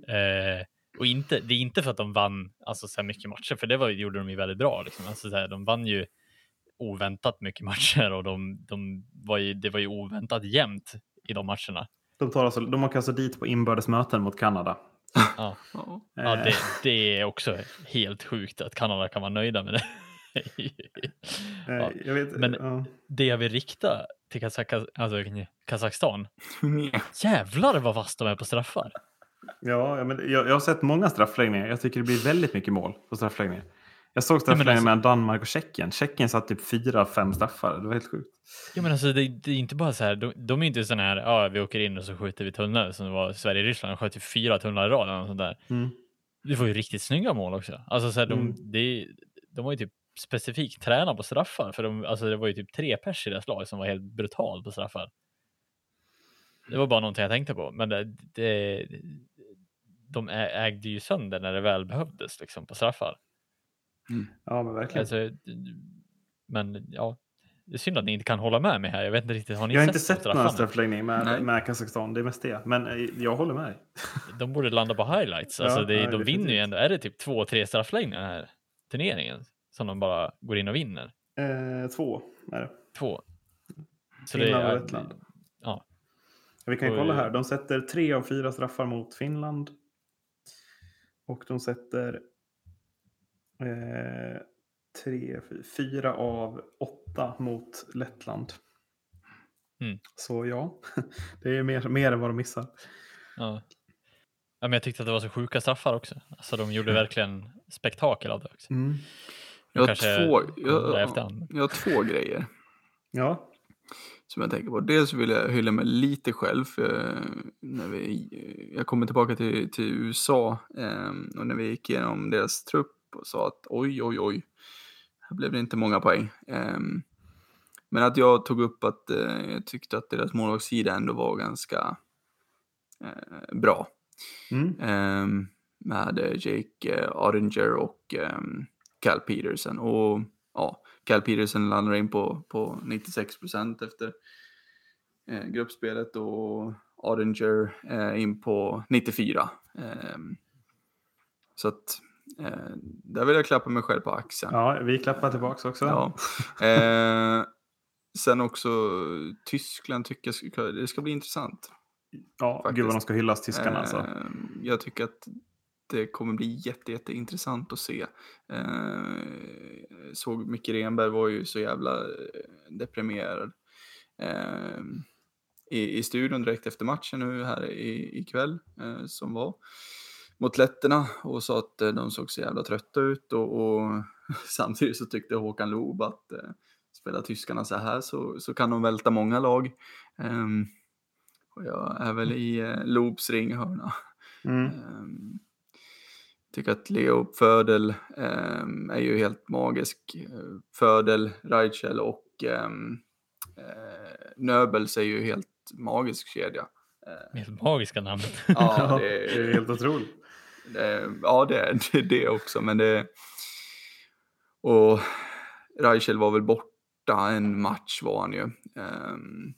Eh, och inte, det är inte för att de vann alltså, så här mycket matcher, för det var, gjorde de ju väldigt bra. Liksom. Alltså, så här, de vann ju oväntat mycket matcher och de, de var ju, det var ju oväntat jämnt i de matcherna. De, tar alltså, de åker alltså dit på inbördes möten mot Kanada. Ja. Ja. Ja, Eh, det, det är också helt sjukt att Kanada kan vara nöjda med det. ja. eh, jag vet, men- ja. Det jag vill rikta till Kazak alltså, Kazakstan. Nej. Jävlar vad vass de är på straffar. Ja, ja, men jag, jag har sett många straffläggningar. Jag tycker det blir väldigt mycket mål på straffläggningar. Jag såg straffläggningar alltså- mellan Danmark och Tjeckien. Tjeckien satt typ fyra, fem straffar. Det var helt sjukt. Ja, men alltså, det, det är inte bara så här, de, de är inte sådana här, ja, vi åker in och så skjuter vi tunnlar som det var Sverige-Ryssland, de sköt ju fyra tunnlar i rad eller något sånt där. Mm. Det var ju riktigt snygga mål också. Alltså, så här, de, Mm. det, de var ju typ specifikt tränade på straffar, för de, alltså, det var ju typ tre pers i deras lag som var helt brutalt på straffar. Det var bara någonting jag tänkte på, men det, det, de ägde ju sönder när det väl behövdes liksom, på straffar. Ja, men verkligen. Alltså, men ja, det är synd att ni inte kan hålla med mig här. Jag vet inte riktigt, har ni jag har inte sett sett några straffarna? straffläggningar Nej. med, med Kazakstan. Det är mest det. Men eh, jag håller med. De borde landa på highlights. Ja, Alltså det, ja, de vinner ju definitivt. ändå. Är det typ två, tre straffläggningar den här turneringen som de bara går in och vinner? Eh, två är det. Två. Så Finland och är- Lettland. Ja, Vi kan ju kolla här. De sätter tre av fyra straffar mot Finland. Och de sätter eh, tre, fy- fyra av åtta mot Lettland. Mm. Så ja, det är mer, mer än vad de missar. ja. ja, men jag tyckte att det var så sjuka straffar också. Alltså de gjorde verkligen spektakel av det också. Mm. Jag har, två, jag, jag har två grejer Ja, som jag tänker på. Dels vill jag hylla mig lite själv. För när vi, jag kommer tillbaka till, till USA eh, och när vi gick igenom deras trupp och sa att oj, oj, oj, här blev det inte många poäng. Eh, men att jag tog upp att eh, jag tyckte att deras målvaktssida ändå var ganska eh, bra. mm. Ehm, med eh, Jake eh, Ottinger och ehm, Cal Peterson. Och ja, Cal Peterson landar in på, på 96 procent efter eh, gruppspelet och Ottinger eh, in på 94. Ehm, så att eh, där vill jag klappa mig själv på axeln. ja vi klappar tillbaka också. Ja. Eh, sen också Tyskland tycker jag det ska bli intressant. ja faktiskt. gud vad de ska hyllas tyskarna alltså. Eh, Jag tycker att det kommer bli jätte, jätteintressant att se. Eh, såg Micke Renberg var ju så jävla eh, deprimerad eh, i, i studion direkt efter matchen nu här i, ikväll eh, som var mot letterna och sa att eh, de såg så jävla trötta ut och, och samtidigt så tyckte Håkan Loob att eh, spelar tyskarna så här så, så kan de välta många lag. Ehm, och jag är väl i eh, Loobs ringhörna. Mm. Ehm, tycker att Leo Födel ehm, är ju helt magisk. Eh, Födel, Reichel och um, Nöbels är ju helt magisk kedja. Eh, Helt magiska namn. ja, det, det är helt otroligt. Eh, ja, det är det, det också, men det... Och Reichel var väl borta en match var han ju. Ehm,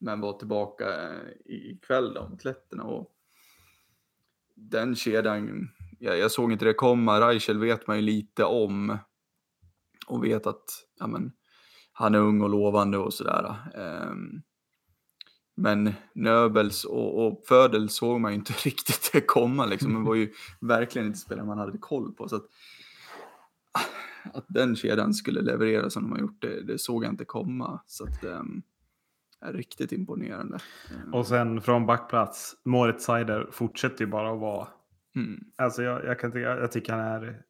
men var tillbaka eh, ikväll då mot letterna och den kedjan, jag, jag såg inte det komma. Reichel vet man ju lite om och vet att ja, men, han är ung och lovande och sådär. Um, men Nöbels och, och Födel såg man ju inte riktigt det komma liksom. Det var ju verkligen inte spelare man hade koll på. Så att, att den kedjan skulle leverera som de har gjort, det, det såg jag inte komma. Så att, um, är riktigt imponerande. Ehm, Och sen från backplats, Moritz Seider fortsätter ju bara att vara mm, Alltså jag, jag, kan, tycka- jag tycker han är...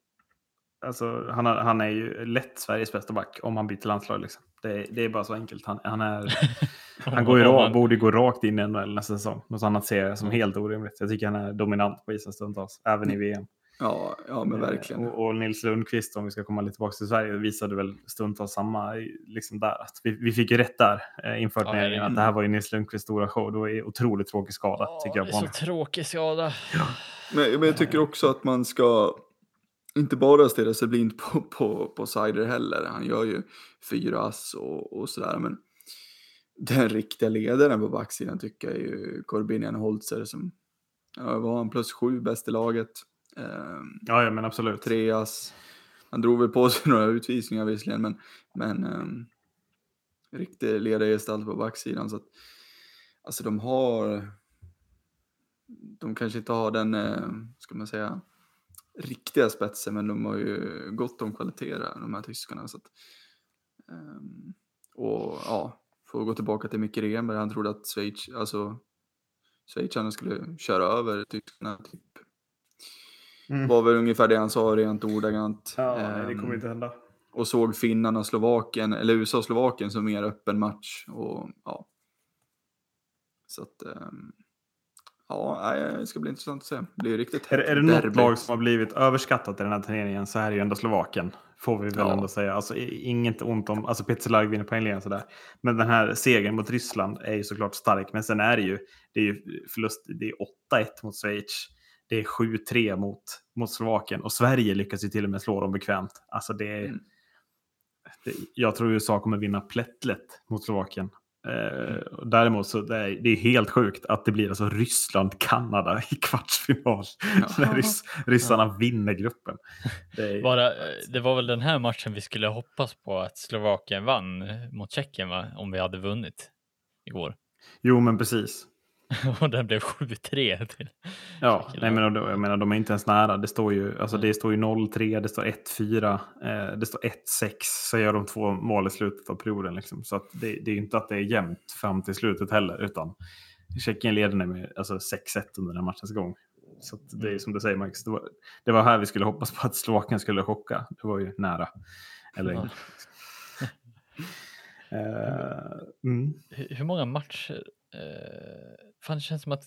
Alltså han, är, han är ju lätt Sveriges bästa back om han byter landslag. Liksom. Det, det är bara så enkelt. Han, han, är, han går ju rakt, borde gå rakt in i NHL nästa säsong. Något annat ser jag som helt orimligt. Jag tycker han är dominant på isen stundtals, även i VM. ja, ja, men verkligen. Eh, Och, och Nils Lundqvist, om vi ska komma lite tillbaka till Sverige, visade väl stundtals samma i- liksom där. Att vi, vi fick ju rätt där eh, inför Ja, turneringen. herregud. att det här var ju Nils Lundqvists stora show. Det var ju otroligt tråkig skada, tycker jag det på är så honom. tråkig skada. Men, men jag tycker också att man ska inte bara stirra sig blind på, på, på Sider heller. Han gör ju fyra ass och, och sådär. Men den riktiga ledaren på backsidan tycker jag är ju Corbinian Holzer som ja, var han plus sju bäst i laget. Ehm, Ja, ja, men absolut. tre ass. Han drog väl på sig några utvisningar visserligen, men, men um, riktig ledargestalt på backsidan. Så att, alltså de har, de kanske inte har den, eh, ska man säga, riktiga spetsen, men de har ju gott om kvaliteter, de här tyskarna. Så att, ehm, och ja, får gå tillbaka till Micke Renberg. Han trodde att Schweiz, alltså schweizarna skulle köra över tyskarna. Typ. Mm. var väl ungefär det han sa rent ordagrant. Ja, nej, det kommer Ehm, inte hända. och såg finnarna och Slovakien, eller USA och Slovakien som mer öppen match. Och, ja. Så att, ehm, ja, det ska bli intressant att se. Det blir riktigt Är, är det något derby. lag som har blivit överskattat i den här turneringen så är det ju ändå Slovakien. Får vi väl Ja. ändå säga. Alltså, inget ont om, alltså Peter Larg vinner poängligan sådär. Men den här segern mot Ryssland är ju såklart stark. Men sen är det ju, det är ju förlust, det är 8-1 mot Schweiz. Det är 7-3 mot, mot Slovakien. Och Sverige lyckas ju till och med slå dem bekvämt. Alltså det är, Mm. det, jag tror USA kommer vinna plättlätt mot Slovakien. Eh, däremot så det är det är helt sjukt att det blir alltså Ryssland-Kanada i kvartsfinal. När rys, ryssarna vinner gruppen. Det är, Bara, eh, det var väl den här matchen vi skulle hoppas på att Slovakien vann mot Tjeckien va? om vi hade vunnit igår. Jo, men precis. Och den blev 7-3 till. Ja, nej, men, jag menar, de är inte ens nära. Det står ju, alltså, det står ju 0-3, det står 1-4, eh, det står 1-6. Så gör de två mål i slutet av perioden. Liksom. Så det, det är inte att det är jämnt fram till slutet heller. Utan Tjeckien leder med alltså, 6-1 under den matchens gång. Så det är som du säger Max, det var, det var här vi skulle hoppas på att Slovakien skulle chocka. Det var ju nära. Eller Ja. Eh, mm. Hur hur många matcher? Eh, fan, det känns som att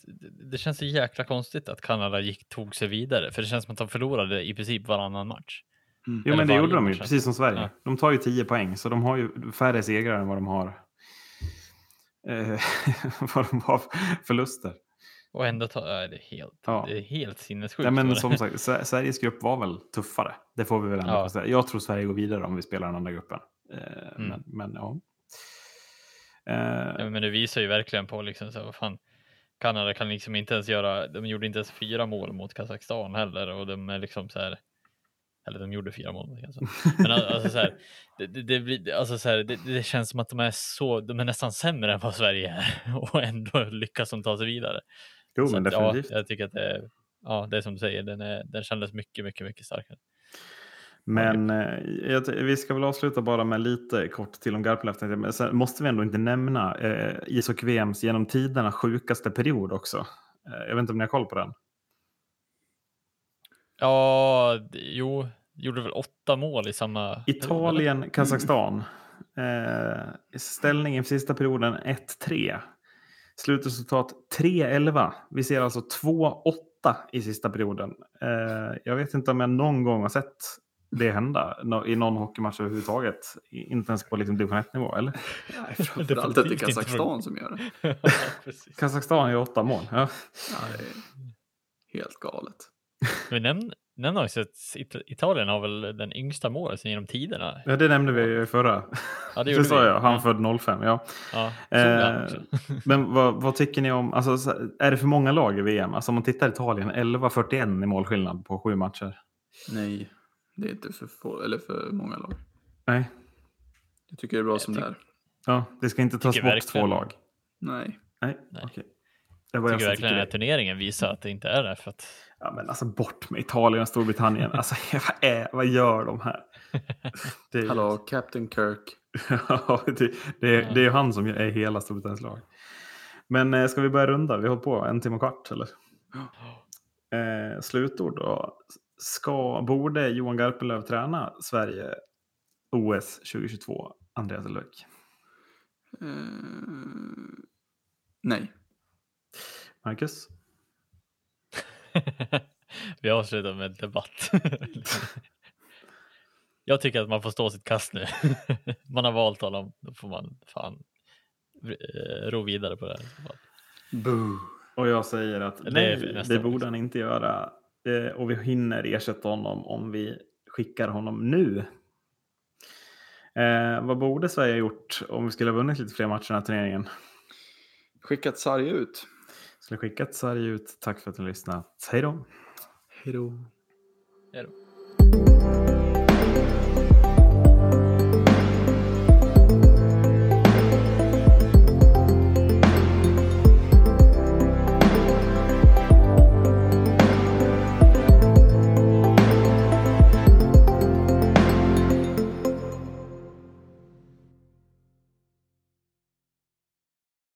det- känns så jäkla konstigt att Kanada gick, tog sig vidare. För det känns som att de förlorade i princip varannan match. Mm. Jo, Eller men det gjorde de ju, match, precis som Sverige. Ja. De tar ju 10 poäng, så de har ju färre segrar än vad de har, eh, vad de har förluster. Och ändå tar är det helt, Ja. det är helt sinnessjukt. Ja, men som sagt, Sver- Sveriges grupp var väl tuffare. Det får vi väl ändå Ja. konstatera. Jag tror Sverige går vidare om vi spelar den andra gruppen. Eh, Mm. men, men ja. Eh, Ja, men det visar ju verkligen på liksom så här, vad fan. Kanada kan liksom inte ens göra, de gjorde inte ens fyra mål mot Kazakstan heller och de är liksom så här. Eller de gjorde fyra mål Kazakstan. Men al- alltså så här, det, det, blir, alltså så här, det, det känns som att de är så, de är nästan sämre än vad Sverige är och ändå lyckas de ta sig vidare. jo, Så men att, ja, definitivt. jag tycker att det ja, det är som du säger, den, är, den kändes mycket, mycket, mycket starkare. Men eh, vi ska väl avsluta bara med lite kort till om Garpenlöv. Men sen måste vi ändå inte nämna eh, ishockey-VMs genom tiderna sjukaste period också. Eh, jag vet inte om ni har koll på den. Ja, jo, gjorde väl åtta mål i samma. period, eller? Italien, Kazakstan. Eh, ställning i sista perioden 1-3. Slutresultat 3-11. Vi ser alltså 2-8 i sista perioden. Eh, jag vet inte om jag någon gång har sett det hända i någon hockeymatch överhuvudtaget. Inte ens på liksom division 1-nivå, eller? Nej, framförallt att det är Kazakstan som gör det. Ja. Kazakstan gör åtta mål. Ja. Ja, det är helt galet. Men nämn, nämn också att It- Italien har väl den yngsta målsen genom tiderna. Ja, det nämnde vi ju i förra. Ja, Det, gjorde sa vi. jag, han Ja, född 05. Ja. ja, Eh. Men vad, vad tycker ni om, alltså, så- är det för många lag i VM? Alltså om man tittar Italien, 11-41 i målskillnad på sju matcher. Nej, det är inte för, få, eller för många lag. Nej, Jag tycker det är bra som det är. ja, det ska inte tas bort verkligen- två lag. Nej. Nej, Nej. okej. Det var jag tycker verkligen tycker den här det. turneringen visar att det inte är det. För att, Ja, men alltså bort med Italien och Storbritannien. Alltså, vad, är, vad gör de här? Det är, Hallå, Captain Kirk. Ja, det, det, är, det är ju han som är hela Storbritanniens lag. Men eh, ska vi börja runda? Vi har hållit på en timme och kvart, eller? Eh, slutord då. Ska, borde Johan Garpenlöv träna Sverige OS 2022? Andreas Elfvik. Eh, nej. Marcus? vi avslutar med debatt. Jag tycker att man får stå sitt kast nu. man har valt honom, då får man fan eh, ro vidare på det här. Boo. Och jag säger att Det det, år, borde han inte göra. Eh, och vi hinner ersätta honom om vi skickar honom nu. Eh, vad borde Sverige ha gjort om vi skulle ha vunnit lite fler matcher i den här turneringen? Skickat sarg ut. Skulle skickat Sverige ut. Tack för att ni lyssnat. Hej då! Hej då. Hej då.